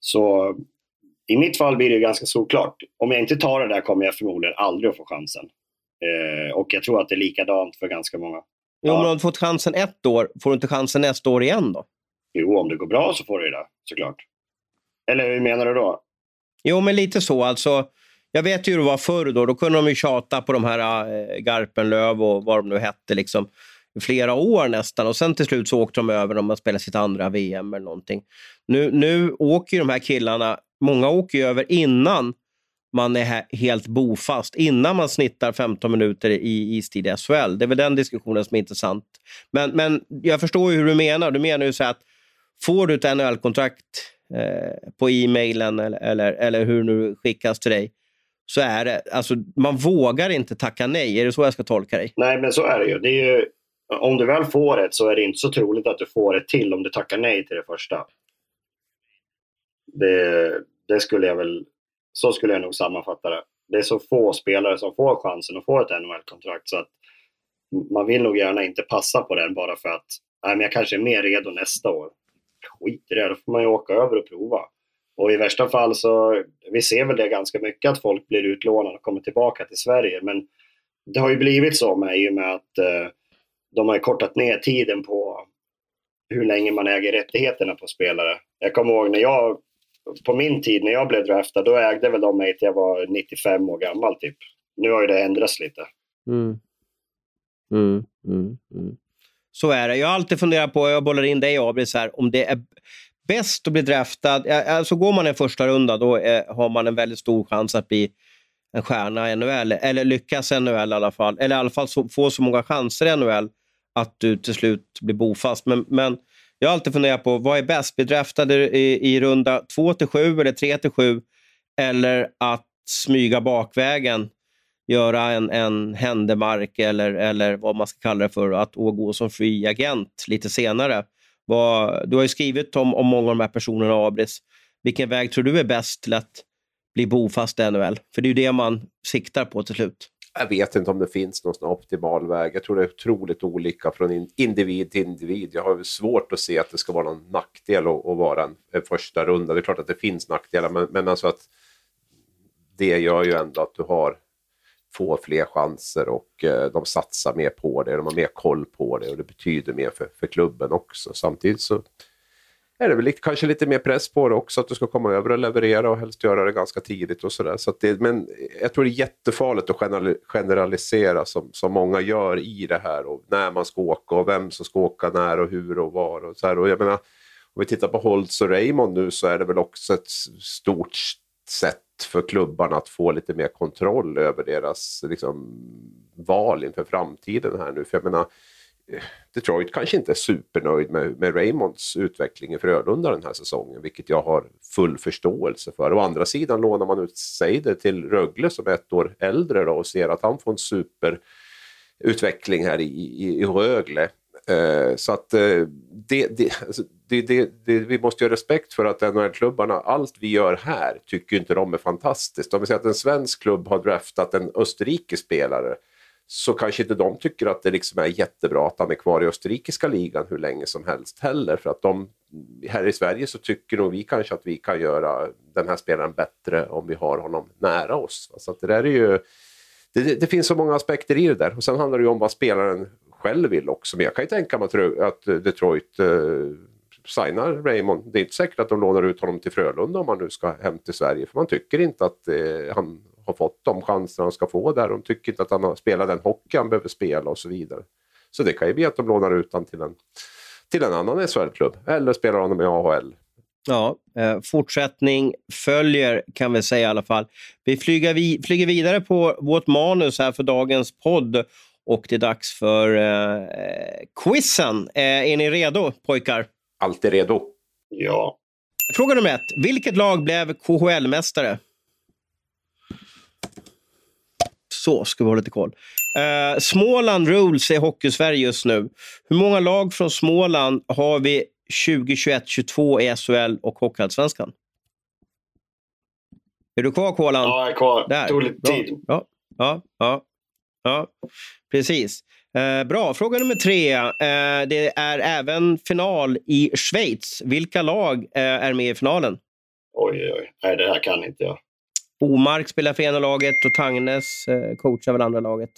Så i mitt fall blir det ganska såklart. Om jag inte tar det där kommer jag förmodligen aldrig att få chansen. Eh, och jag tror att det är likadant för ganska många. Men om du fått chansen ett år, får du inte chansen nästa år igen då? Jo, om det går bra så får du det, såklart. Eller hur menar du då? Jo, men lite så. Alltså, jag vet ju hur det var förr. Då, då kunde de ju tjata på de här äh, Garpenlöv och vad de nu hette. Liksom. i flera år nästan och sen till slut så åkte de över om man spelade sitt andra VM eller någonting. Nu, nu åker ju de här killarna, många åker ju över innan man är helt bofast, innan man snittar 15 minuter i istid i SHL. Det är väl den diskussionen som är intressant. Men, men jag förstår ju hur du menar. Du menar ju så att får du ett NHL-kontrakt eh, på e-mailen eller, eller, eller hur nu skickas till dig, så är det, alltså man vågar inte tacka nej. Är det så jag ska tolka dig? Nej, men så är det ju. Det är ju om du väl får ett så är det inte så troligt att du får ett till om du tackar nej till det första. Det, det skulle jag väl, så skulle jag nog sammanfatta det. Det är så få spelare som får chansen att få ett NHL-kontrakt så att man vill nog gärna inte passa på den bara för att nej, men jag kanske är mer redo nästa år. Skit i det, då får man ju åka över och prova. Och i värsta fall så, vi ser väl det ganska mycket att folk blir utlånade och kommer tillbaka till Sverige. Men det har ju blivit så med, i och med att eh, de har kortat ner tiden på hur länge man äger rättigheterna på spelare. Jag kommer ihåg när jag, på min tid när jag blev draftad, då ägde väl de mig till jag var 95 år gammal typ. Nu har ju det ändrats lite. Mm. Mm, mm, mm. Så är det. Jag har alltid funderat på, jag bollar in dig Abris här, om det är bäst att bli draftad. Alltså går man en första runda då är, har man en väldigt stor chans att bli en stjärna i NHL. Eller lyckas i NHL i alla fall. Eller i alla fall så, få så många chanser i NHL att du till slut blir bofast. Men, men jag har alltid funderat på vad är bäst? Bli draftad i, i runda 2 till 7 eller 3 till 7 eller att smyga bakvägen, göra en, en händemark eller, eller vad man ska kalla det för, att gå som fri agent lite senare. Vad, du har ju skrivit om, om många av de här personerna, Abris. Vilken väg tror du är bäst till att bli bofast i NHL? För det är ju det man siktar på till slut. Jag vet inte om det finns någon optimal väg. Jag tror det är otroligt olika från individ till individ. Jag har svårt att se att det ska vara någon nackdel att, att vara en, en, första runda. Det är klart att det finns nackdelar, men, men alltså att det gör ju ändå att du har får fler chanser och eh, de satsar mer på det. De har mer koll på det och det betyder mer för, för klubben också. Samtidigt så är det väl lite, kanske lite mer press på det också, att du ska komma över och leverera och helst göra det ganska tidigt och sådär. Så, men jag tror det är jättefarligt att generalisera som, som många gör i det här och när man ska åka och vem som ska åka när och hur och var. Och så här. Och jag menar, om vi tittar på Holtz och Raymond nu så är det väl också ett stort sätt för klubbarna att få lite mer kontroll över deras liksom, val inför framtiden här nu. För jag menar, eh, Detroit kanske inte är supernöjd med, med Raymonds utveckling i Frölunda den här säsongen, vilket jag har full förståelse för. Å andra sidan lånar man ut Seider till Rögle som är ett år äldre då, och ser att han får en superutveckling här i, i, i Rögle. Eh, så att eh, det, det, alltså, det, det, det, vi måste ju ha respekt för att NHL-klubbarna, allt vi gör här tycker inte de är fantastiskt. Om vi säger att en svensk klubb har draftat en österrikisk spelare så kanske inte de tycker att det liksom är jättebra att han är kvar i österrikiska ligan hur länge som helst heller. För att de, här i Sverige så tycker nog vi kanske att vi kan göra den här spelaren bättre om vi har honom nära oss. Så det där är ju... Det, det, finns så många aspekter i det där. Och sen handlar det ju om vad spelaren själv vill också. Men jag kan ju tänka mig att Detroit eh, signar Raymond. Det är inte säkert att de lånar ut honom till Frölunda om han nu ska hem till Sverige. För man tycker inte att eh, han har fått de chanser han ska få där. De tycker inte att han har spelat den hockey han behöver spela och så vidare. Så det kan ju bli att de lånar ut honom till en, till en annan SHL-klubb eller spelar honom i AHL. Ja, eh, fortsättning följer kan vi säga i alla fall. Vi flyger, vi flyger vidare på vårt manus här för dagens podd och det är dags för eh, quizen. Eh, är ni redo pojkar? Alltid redo. Ja. Fråga nummer ett. Vilket lag blev KHL-mästare? Så ska vi ha lite koll. Uh, Småland Rules är Hockeysverige just nu. Hur många lag från Småland har vi 2021-22 i SHL och Hockeyallsvenskan? Är du kvar, Kolan? Ja, jag är kvar. Det tog lite tid. Ja, ja, ja, ja. precis. Eh, bra. Fråga nummer tre. Eh, det är även final i Schweiz. Vilka lag eh, är med i finalen? Oj, oj, Nej, det här kan inte jag. Omark spelar för ena laget och Tangnes eh, coachar väl andra laget.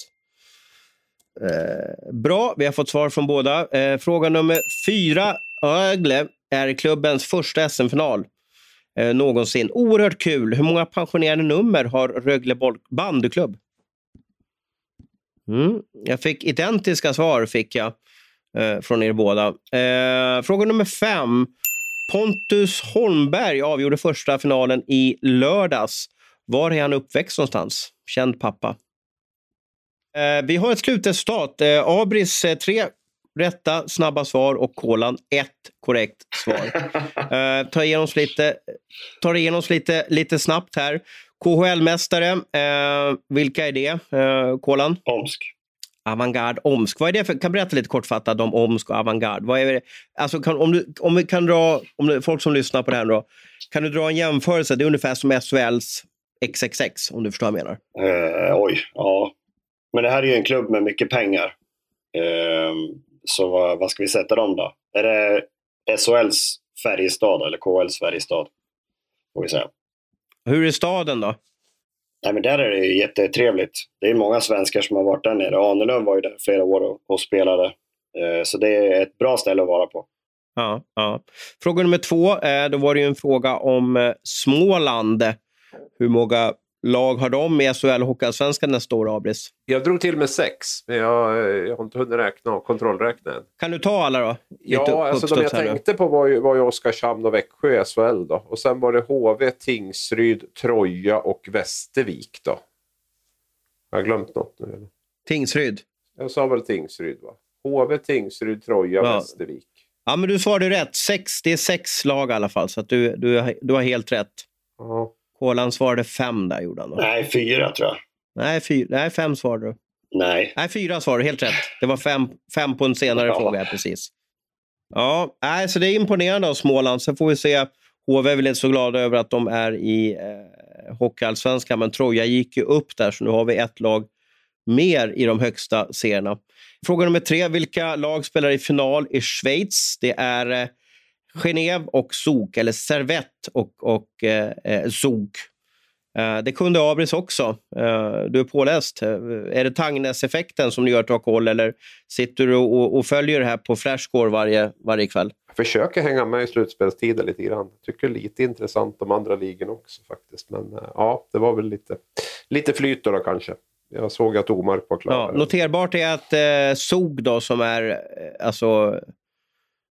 Eh, bra, vi har fått svar från båda. Eh, fråga nummer fyra. Ögle är klubbens första SM-final eh, någonsin. Oerhört kul. Hur många pensionerade nummer har Rögle bandyklubb? Mm. Jag fick identiska svar fick jag eh, från er båda. Eh, fråga nummer fem. Pontus Holmberg avgjorde första finalen i lördags. Var är han uppväxt någonstans? Känd pappa. Eh, vi har ett slutresultat. Eh, Abris eh, tre rätta snabba svar och Kolan ett korrekt svar. (laughs) eh, ta igenom oss lite, tar igenom oss lite, lite snabbt här. KHL-mästare, eh, vilka är det? Eh, Kolan? Omsk. Avantgarde Omsk. Vad är det för, kan du berätta lite kortfattat om Omsk och Avantgarde? Vad är det? Alltså kan, om, du, om vi kan dra, om det, folk som lyssnar på det här då, kan du dra en jämförelse? Det är ungefär som SHLs XXX om du förstår vad jag menar. Eh, oj, ja. Men det här är ju en klubb med mycket pengar. Eh, så vad, vad, ska vi sätta dem då? Är det SHLs Färjestad eller KHLs Färjestad? Får vi säga. Hur är staden då? Nej, men där är det jättetrevligt. Det är många svenskar som har varit där nere. Ahnelöv var ju där flera år och, och spelade. Eh, så det är ett bra ställe att vara på. Ja, ja. Fråga nummer två, eh, då var det ju en fråga om eh, Småland. Hur många lag har de i SHL och Hockeyallsvenskan nästa år, Abris? Jag drog till med sex, men jag, jag har inte hunnit räkna och kontrollräkna än. Kan du ta alla då? ja, alltså de jag tänkte på var ju, var ju Oskarshamn och Växjö i SHL då. Och sen var det HV, Tingsryd, Troja och Västervik då. Har jag glömt något nu eller? Tingsryd? Jag sa väl Tingsryd va? HV, Tingsryd, Troja, ja. Västervik. Ja, men du svarade rätt. Sex, det är sex lag i alla fall, så att du, du, du har helt rätt. Ja. Kolan svarade fem där, gjorde han då. Nej, fyra tror jag. Nej, fyra, nej fem svarade du. Nej. Nej, fyra svarade du. Helt rätt. Det var fem, fem på en senare ja. fråga, precis. Ja, nej, så det är imponerande av Småland. Sen får vi se. HV är väl inte så glada över att de är i eh, Hockeyallsvenskan, men Troja gick ju upp där, så nu har vi ett lag mer i de högsta serierna. Fråga nummer tre. Vilka lag spelar i final i Schweiz? Det är eh, Genève och Zug, eller Servette och, och eh, eh Zug. Eh, det kunde Abris också. Eh, du är påläst. Eh, är det Tangnes-effekten som gör att du har koll eller sitter du och, och följer det här på Flashscore varje, varje kväll? Jag försöker hänga med i slutspelstiden lite grann. Tycker lite intressant de andra ligorna också faktiskt. Men ja, det var väl lite, lite flyt då, kanske. Jag såg att Omark var klar. Ja, noterbart är att eh, Zug då som är alltså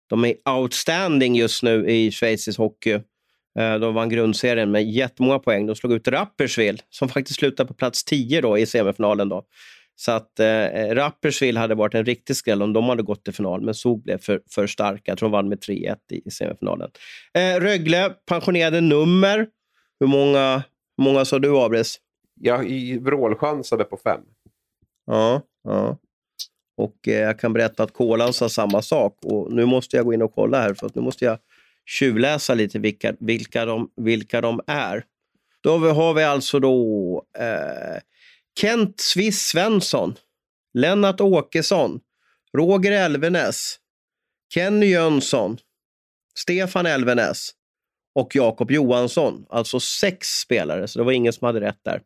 de är outstanding just nu i schweizisk hockey. Eh, de vann grundserien med jättemånga poäng. De slog ut Rapperswil som faktiskt slutade på plats 10 då, i semifinalen. Då. Så att eh, Rapperswil hade varit en riktig skräll om de hade gått till final, men Zug blev för, för starka. Jag tror de vann med 3-1 i, i semifinalen. Eh, Rögle, pensionerade nummer. Hur många, hur många sa du, Abris? Jag vrålchansade på fem. Ja, ja. Och eh, jag kan berätta att Kolan sa samma sak. Och nu måste jag gå in och kolla här, för att nu måste jag tjuvläsa lite vilka, vilka, de, vilka de är. Då har vi alltså då eh, Kent Swiss Svensson, Lennart Åkesson, Roger Elvenäs, Kenny Jönsson, Stefan Elvenäs och Jakob Johansson. Alltså sex spelare, så det var ingen som hade rätt där.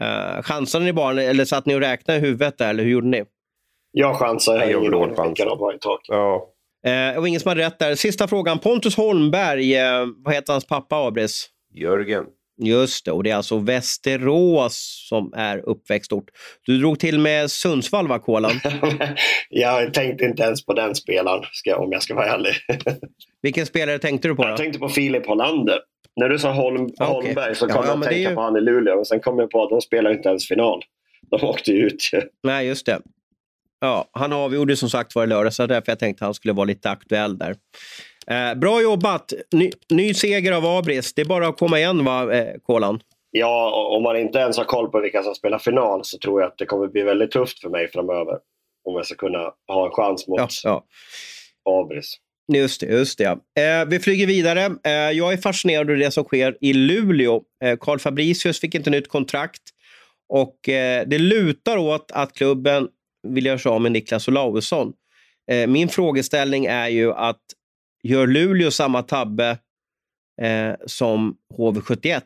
Eh, chansade ni bara, eller satt ni och räknade i huvudet där, eller hur gjorde ni? Jag chansar. Jag, jag gjorde vilka de var i tak. Ja. Eh, och ingen som hade rätt där. Sista frågan. Pontus Holmberg, eh, vad heter hans pappa, Abris? Jörgen. Just det, och det är alltså Västerås som är uppväxtort. Du drog till med Sundsvall, va, Kolan? (laughs) jag tänkte inte ens på den spelaren, ska, om jag ska vara ärlig. (laughs) Vilken spelare tänkte du på? Då? Jag tänkte på Filip Hollander. När du sa Holm, ah, okay. Holmberg så kom ja, jag att tänka ju... på han i Luleå. Och sen kom jag på att de spelar inte ens final. De åkte ju ut. Nej, just det. Ja, han avgjorde som sagt var i lördag, så därför jag tänkte att han skulle vara lite aktuell där. Eh, bra jobbat! Ny, ny, seger av Abris. Det är bara att komma igen, va, eh, Kolan? Ja, om man inte ens har koll på vilka som spelar final så tror jag att det kommer bli väldigt tufft för mig framöver. Om jag ska kunna ha en chans mot ja, ja. Abris. Just det. Just det eh, vi flyger vidare. Eh, jag är fascinerad av det som sker i Luleå. Karl eh, Fabricius fick inte nytt kontrakt. Och eh, Det lutar åt att klubben vill göra sig av med Niklas Olausson. Eh, min frågeställning är ju att gör Luleå samma tabbe eh, som HV71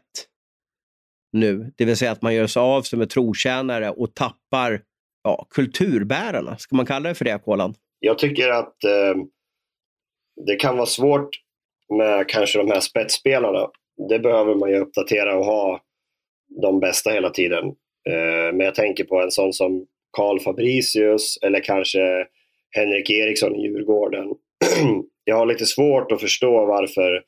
nu? Det vill säga att man gör sig av sig med trotjänare och tappar ja, kulturbärarna. Ska man kalla det för det, Kolan? Jag tycker att eh, det kan vara svårt med kanske de här spetsspelarna. Det behöver man ju uppdatera och ha de bästa hela tiden. Eh, men jag tänker på en sån som Karl Fabricius eller kanske Henrik Eriksson i Djurgården. (clears throat) jag har lite svårt att förstå varför,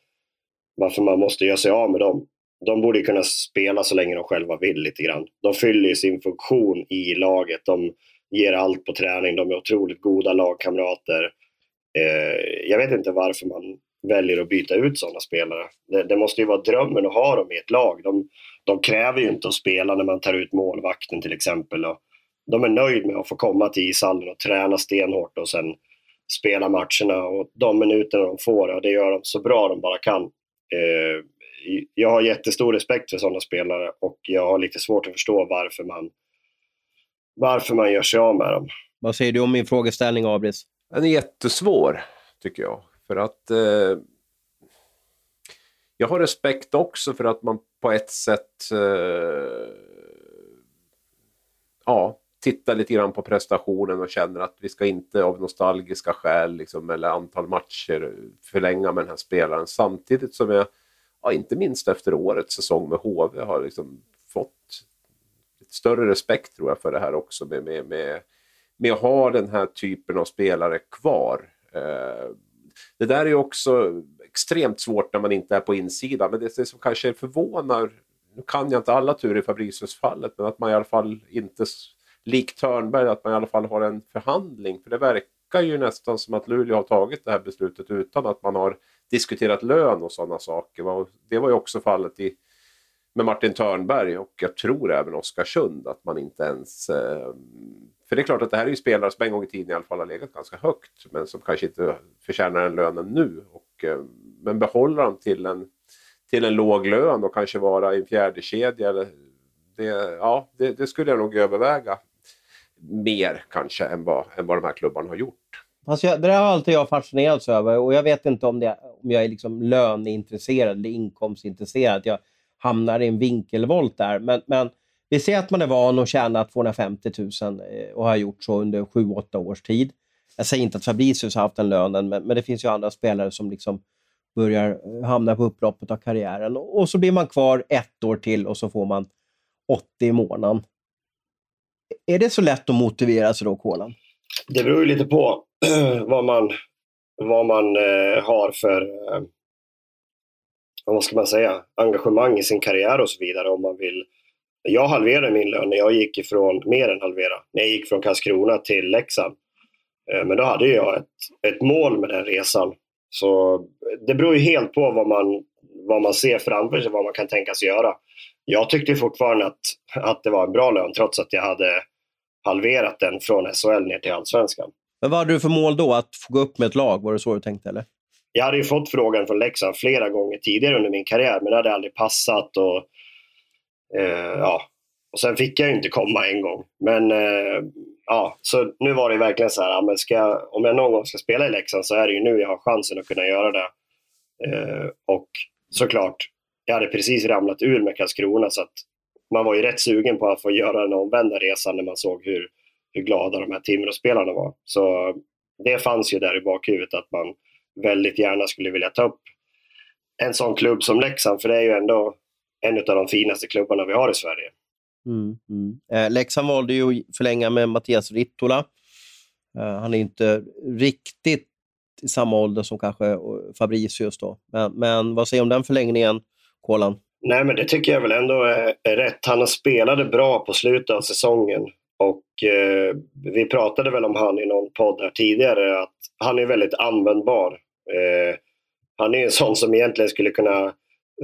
varför man måste göra sig av med dem. De borde kunna spela så länge de själva vill lite grann. De fyller ju sin funktion i laget. De ger allt på träning. De är otroligt goda lagkamrater. Eh, jag vet inte varför man väljer att byta ut sådana spelare. Det, det, måste ju vara drömmen att ha dem i ett lag. De, de kräver ju inte att spela när man tar ut målvakten till exempel. Och de är nöjda med att få komma till ishallen och träna stenhårt och sen spela matcherna. Och de minuterna de får, och det gör de så bra de bara kan. Eh, jag har jättestor respekt för sådana spelare och jag har lite svårt att förstå varför man, varför man gör sig av med dem. Vad säger du om min frågeställning, Abris? Den är jättesvår, tycker jag. För att eh, jag har respekt också för att man på ett sätt eh, ja, tittar lite grann på prestationen och känner att vi ska inte av nostalgiska skäl liksom, eller antal matcher förlänga med den här spelaren. Samtidigt som jag, ja, inte minst efter årets säsong med HV, har liksom fått större respekt tror jag för det här också med, med, med, med att ha den här typen av spelare kvar. Eh, det där är ju också extremt svårt när man inte är på insidan. Men det, som kanske förvånar, nu kan jag inte alla turer i Fabricius-fallet, men att man i alla fall inte, likt Törnberg, att man i alla fall har en förhandling. För det verkar ju nästan som att Luleå har tagit det här beslutet utan att man har diskuterat lön och sådana saker. Det var ju också fallet i, med Martin Törnberg och jag tror även Oskarsund, att man inte ens eh, för det är klart att det här är ju spelare som en gång i tiden i alla fall har legat ganska högt men som kanske inte förtjänar den lönen nu. Och, eh, men behåller dem till en, till en låg lön och kanske vara i en fjärde kedja eller det, ja, det, det, skulle jag nog överväga mer kanske än vad, än vad de här klubbarna har gjort. Alltså jag, det där har alltid jag fascinerats över och jag vet inte om, det, om jag är liksom löneintresserad eller inkomstintresserad. Jag hamnar i en vinkelvolt där. Men, men vi ser att man är van att tjäna 250 000 eh, och har gjort så under 7-8 års tid. Jag säger inte att Fabricius har haft den lönen, men, men det finns ju andra spelare som liksom börjar eh, hamna på upploppet av karriären. Och så blir man kvar ett år till och så får man 80 i månaden. Är det så lätt att motivera sig då, Kolan? Det beror ju lite på (clears throat) vad man, vad man eh, har för eh, vad ska man säga, engagemang i sin karriär och så vidare. Om man vill jag halverade min lön när jag gick ifrån, mer än halvera, när jag gick från Karlskrona till Leksand. Eh, men då hade jag ett, ett mål med den resan. Så det beror ju helt på vad man, vad man ser framför sig, vad man kan tänka sig göra. Jag tyckte fortfarande att, att det var en bra lön trots att jag hade halverat den från SHL ner till Allsvenskan. Men vad hade du för mål då? Att få gå upp med ett lag? Var det så du tänkte? Eller? Jag hade ju fått frågan från Leksand flera gånger tidigare under min karriär, men det hade aldrig passat. Och Eh, ja. Och sen fick jag inte komma en gång. Men eh, ja, så nu var det verkligen så här, men ska jag, om jag någon gång ska spela i Leksand så är det ju nu jag har chansen att kunna göra det. Eh, och såklart, jag hade precis ramlat ur med Karlskrona så att man var ju rätt sugen på att få göra den omvända resan när man såg hur, hur glada de här Timrå-spelarna var. Så det fanns ju där i bakhuvudet att man väldigt gärna skulle vilja ta upp en sån klubb som Leksand, för det är ju ändå en av de finaste klubbarna vi har i Sverige. Mm, mm. Eh, Leksand valde ju att förlänga med Mattias Rittola. Eh, han är inte riktigt i samma ålder som kanske eh, Fabricius. Då. Men, men vad säger du om den förlängningen, Kolan? Nej, men det tycker jag väl ändå är, är rätt. Han spelade bra på slutet av säsongen. Och eh, Vi pratade väl om han i någon podd här tidigare, att han är väldigt användbar. Eh, han är en sån som egentligen skulle kunna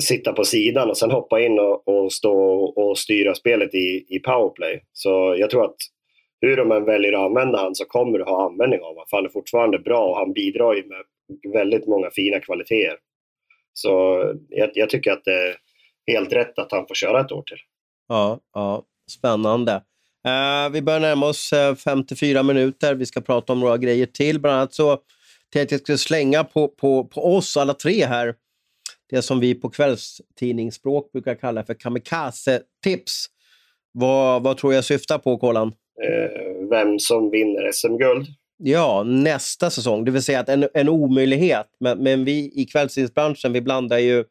sitta på sidan och sen hoppa in och, och stå och styra spelet i, i powerplay. Så jag tror att hur de än väljer att använda han så kommer du ha användning av honom. Han är fortfarande bra och han bidrar ju med väldigt många fina kvaliteter. Så jag, jag, tycker att det är helt rätt att han får köra ett år till. Ja, ja spännande. Uh, vi börjar närma oss eh, uh, 54 minuter. Vi ska prata om några grejer till. Bland annat så tänkte jag att jag skulle slänga på, på, på oss alla tre här det som vi på kvällstidningsspråk brukar kalla för kamikaze-tips. Vad, vad tror jag syftar på, Kolan? Eh, vem som vinner SM-guld. Ja, nästa säsong. Det vill säga att en, en omöjlighet. Men, men vi i kvällstidningsbranschen vi blandar ju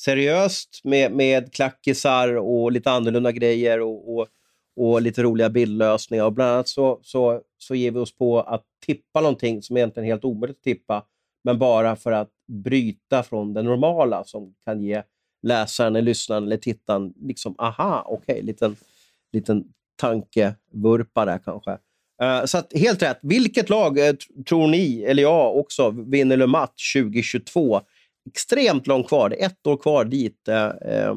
seriöst med, med klackisar och lite annorlunda grejer. Och, och, och lite roliga bildlösningar. Och bland annat så, så, så ger vi oss på att tippa någonting som egentligen är helt omöjligt att tippa, men bara för att bryta från det normala som kan ge läsaren, eller lyssnaren eller tittaren liksom, aha, okej, okay, liten, liten tankevurpa där kanske. Uh, så att, helt rätt. Vilket lag uh, tror ni, eller jag också, vinner Le Match 2022? Extremt långt kvar. Det är ett år kvar dit. Uh,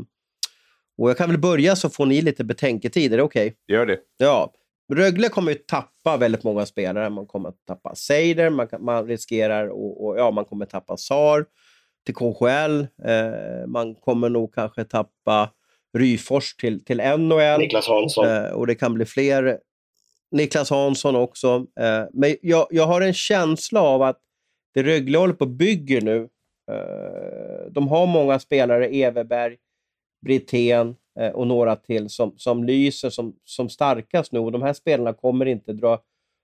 och Jag kan väl börja så får ni lite betänketid. Är det okej? Okay? Gör det. Ja. Rögle kommer ju tappa väldigt många spelare. Man kommer att tappa Seider, man, man riskerar och, och, ja, man kommer att tappa Sar till KHL. Eh, man kommer nog kanske tappa Ryfors till, till NHL. Niklas Hansson. Eh, och det kan bli fler. Niklas Hansson också. Eh, men jag, jag har en känsla av att det Rögle håller på och bygger nu, eh, de har många spelare, Everberg, Brithén eh, och några till, som, som lyser som, som starkast nu. Och de här spelarna kommer inte dra,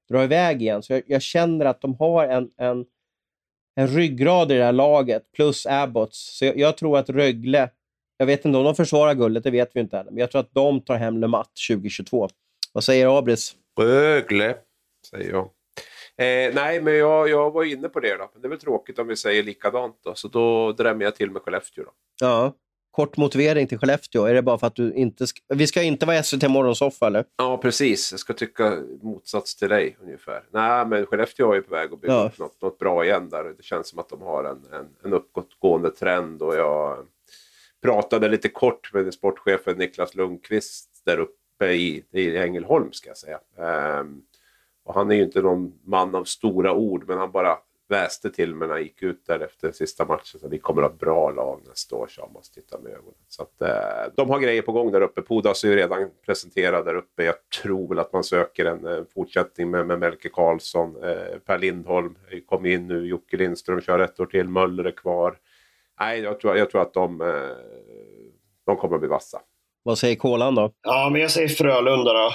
dra iväg igen. Så jag, jag känner att de har en, en, en ryggrad i det här laget, plus Abbots. Så jag, jag, tror att Rögle, jag vet inte om de försvarar guldet, det vet vi inte än, men jag tror att de tar hem Le Mat 2022. Vad säger Abris? Rögle, säger jag. Eh, nej, men jag, jag var inne på det. Då. Men det är väl tråkigt om vi säger likadant. Då. Så då drämmer jag till med Skellefteå. Då. Ja, kort motivering till Skellefteå? Är det bara för att du inte... Ska... Vi ska inte vara SVT Morgonsoffa, eller? Ja, precis. Jag ska tycka motsats till dig ungefär. Nej, men Skellefteå är på väg att bygga ja. upp något, något bra igen där. Det känns som att de har en, en, en uppåtgående trend och jag pratade lite kort med sportchefen Niklas Lundqvist där uppe i, i Ängelholm, ska jag säga. Um, och han är ju inte någon man av stora ord, men han bara väste till mig när jag gick ut där efter sista matchen. Så vi kommer att ha ett bra lag nästa år, så jag måste titta med ögonen. Så att, eh, de har grejer på gång där uppe. Pudas är ju redan presenterad där uppe. Jag tror väl att man söker en en fortsättning med, med Melke Karlsson. Eh, per Lindholm kom in nu. Jocke Lindström kör ett år till. Möller är kvar. Nej, jag tror, jag tror att de, eh, de kommer att bli vassa. Vad säger Kolan då? Ja, men jag säger Frölunda då.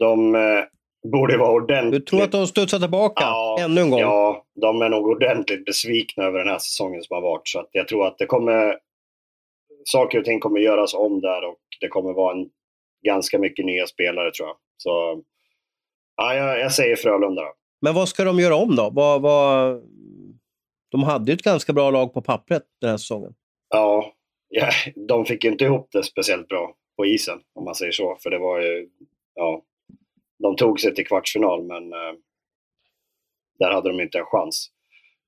De eh, borde vara ordentligt... Du tror att de studsar tillbaka ja, ännu en gång? Ja, de är nog ordentligt besvikna över den här säsongen som har varit. Så jag tror att det kommer... Saker och ting kommer göras om där och det kommer vara en, ganska mycket nya spelare tror jag. Så ja, jag, jag säger Frölunda. Då. Men vad ska de göra om då? Vad, vad... De hade ju ett ganska bra lag på pappret den här säsongen. Ja, ja, de fick inte ihop det speciellt bra på isen om man säger så. För det var ju, ja, de tog sig till kvartsfinal men eh, där hade de inte en chans.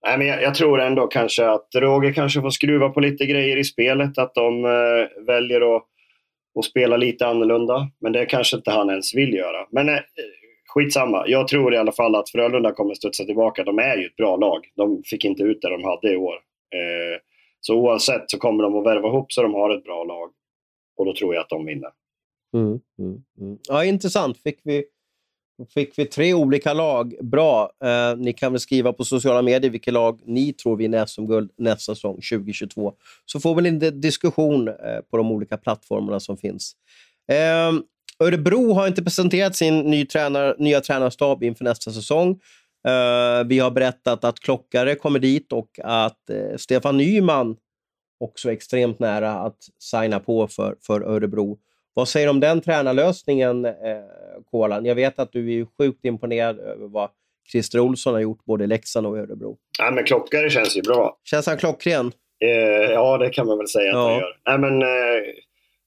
Nej, men jag, jag, tror ändå kanske att Roger kanske får skruva på lite grejer i spelet, att de eh, väljer att, att spela lite annorlunda. Men det kanske inte han ens vill göra. Men eh, skitsamma, jag tror i alla fall att Frölunda kommer studsa tillbaka. De är ju ett bra lag. De fick inte ut det de hade i år. Eh, så oavsett så kommer de att värva ihop så de har ett bra lag. Och då tror jag att de vinner. Mm, mm, mm. Ja, intressant. Fick vi fick vi tre olika lag. Bra. Eh, ni kan väl skriva på sociala medier vilket lag ni tror vinner SM-guld nästa säsong 2022. Så får vi en diskussion eh, på de olika plattformarna som finns. Eh, Örebro har inte presenterat sin ny tränar, nya tränarstab inför nästa säsong. Eh, vi har berättat att Klockare kommer dit och att eh, Stefan Nyman också är extremt nära att signa på för, för Örebro. Vad säger du om den tränarlösningen, eh, Kolan? Jag vet att du är sjukt imponerad över vad Christer Olsson har gjort både i Leksand och i Örebro. Ja, men Klockare känns ju bra. Känns han klockren? Eh, ja, det kan man väl säga att ja. han gör. Nej, men, eh,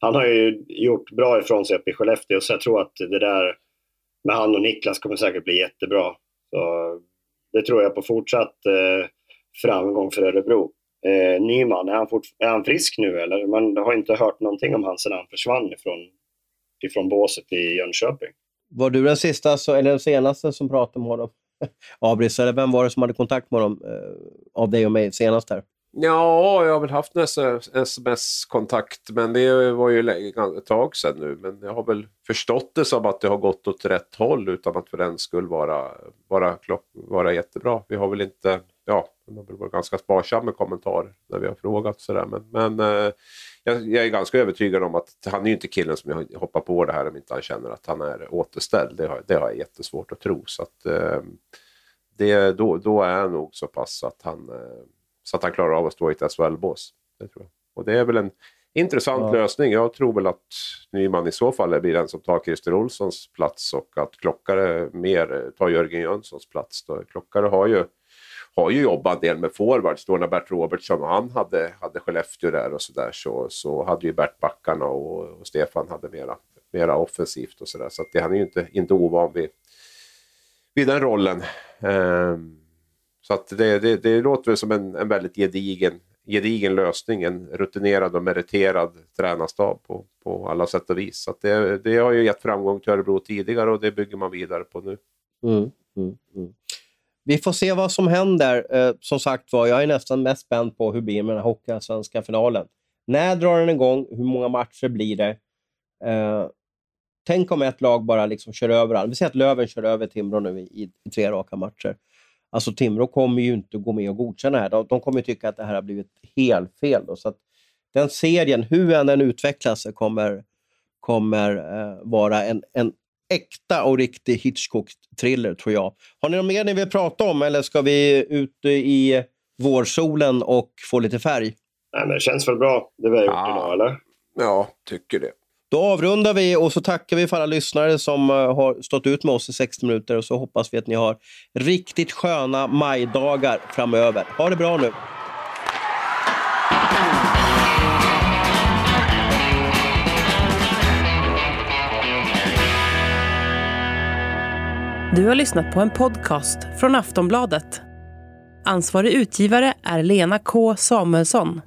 han har ju gjort bra ifrån sig uppe i Skellefteå, så jag tror att det där med han och Niklas kommer säkert bli jättebra. Så, det tror jag på fortsatt eh, framgång för Örebro. Eh, Nyman, är han, fort, är han frisk nu eller? Man har inte hört någonting om han sedan han försvann ifrån, ifrån båset i Jönköping. Var du den sista, eller den senaste som pratade med honom? (laughs) Abris, eller vem var det som hade kontakt med honom eh, av dig och mig senast här? Ja, jag har väl haft en sms-kontakt, men det var ju ett tag sedan nu. Men jag har väl förstått det som att det har gått åt rätt håll utan att för den skull vara, vara, vara jättebra. Vi har väl inte ja, man har väl varit ganska sparsam med kommentarer när vi har frågat. Sådär. Men, men eh, jag, jag, är ganska övertygad om att han är ju inte killen som jag hoppar på det här om inte han känner att han är återställd. Det har, det har jag jättesvårt att tro. Så att, eh, det, då, då är han nog så pass att han, eh, så att han klarar av att stå i ett SHL-bås. Det tror jag. Och det är väl en Intressant Ja. lösning. Jag tror väl att Nyman i så fall blir den som tar Christer Olssons plats och att Klockare mer tar Jörgen Jönssons plats. Då. Klockare har ju, har ju jobbat en del med forwards. Då när Bert Robertsson och han hade, hade Skellefteå där och sådär så, så hade ju Bert backarna och, och Stefan hade mera, mera offensivt och sådär. Så att det, han är ju inte, inte ovan vid, vid den rollen. Ehm, så att det, det, det låter väl som en, en väldigt gedigen, gedigen lösning. En rutinerad och meriterad tränarstab på, på alla sätt och vis. Så att det, det har ju gett framgång till Örebro tidigare och det bygger man vidare på nu. Mm, mm, mm. Vi får se vad som händer. Eh, som sagt var, jag är nästan mest spänd på hur det blir med den här Hockeyallsvenska finalen. När drar den igång? Hur många matcher blir det? Eh, tänk om ett lag bara liksom kör över alla. Vi säger att Löven kör över Timrå nu i, i tre raka matcher. Alltså Timrå kommer ju inte gå med och godkänna det här. De, kommer ju tycka att det här har blivit helt fel. Då. Så att den serien, hur än den utvecklas, kommer, kommer eh, vara en, en äkta och riktig Hitchcock-thriller, tror jag. Har ni något mer ni vill prata om eller ska vi ut i vårsolen och få lite färg? Nej, men det känns väl bra, det vi har gjort Ja. idag, eller? Ja, tycker det. Då avrundar vi och så tackar vi för alla lyssnare som eh, har stått ut med oss i 60 minuter och så hoppas vi att ni har riktigt sköna majdagar framöver. Ha det bra nu! Du har lyssnat på en podcast från Aftonbladet. Ansvarig utgivare är Lena K Samuelsson.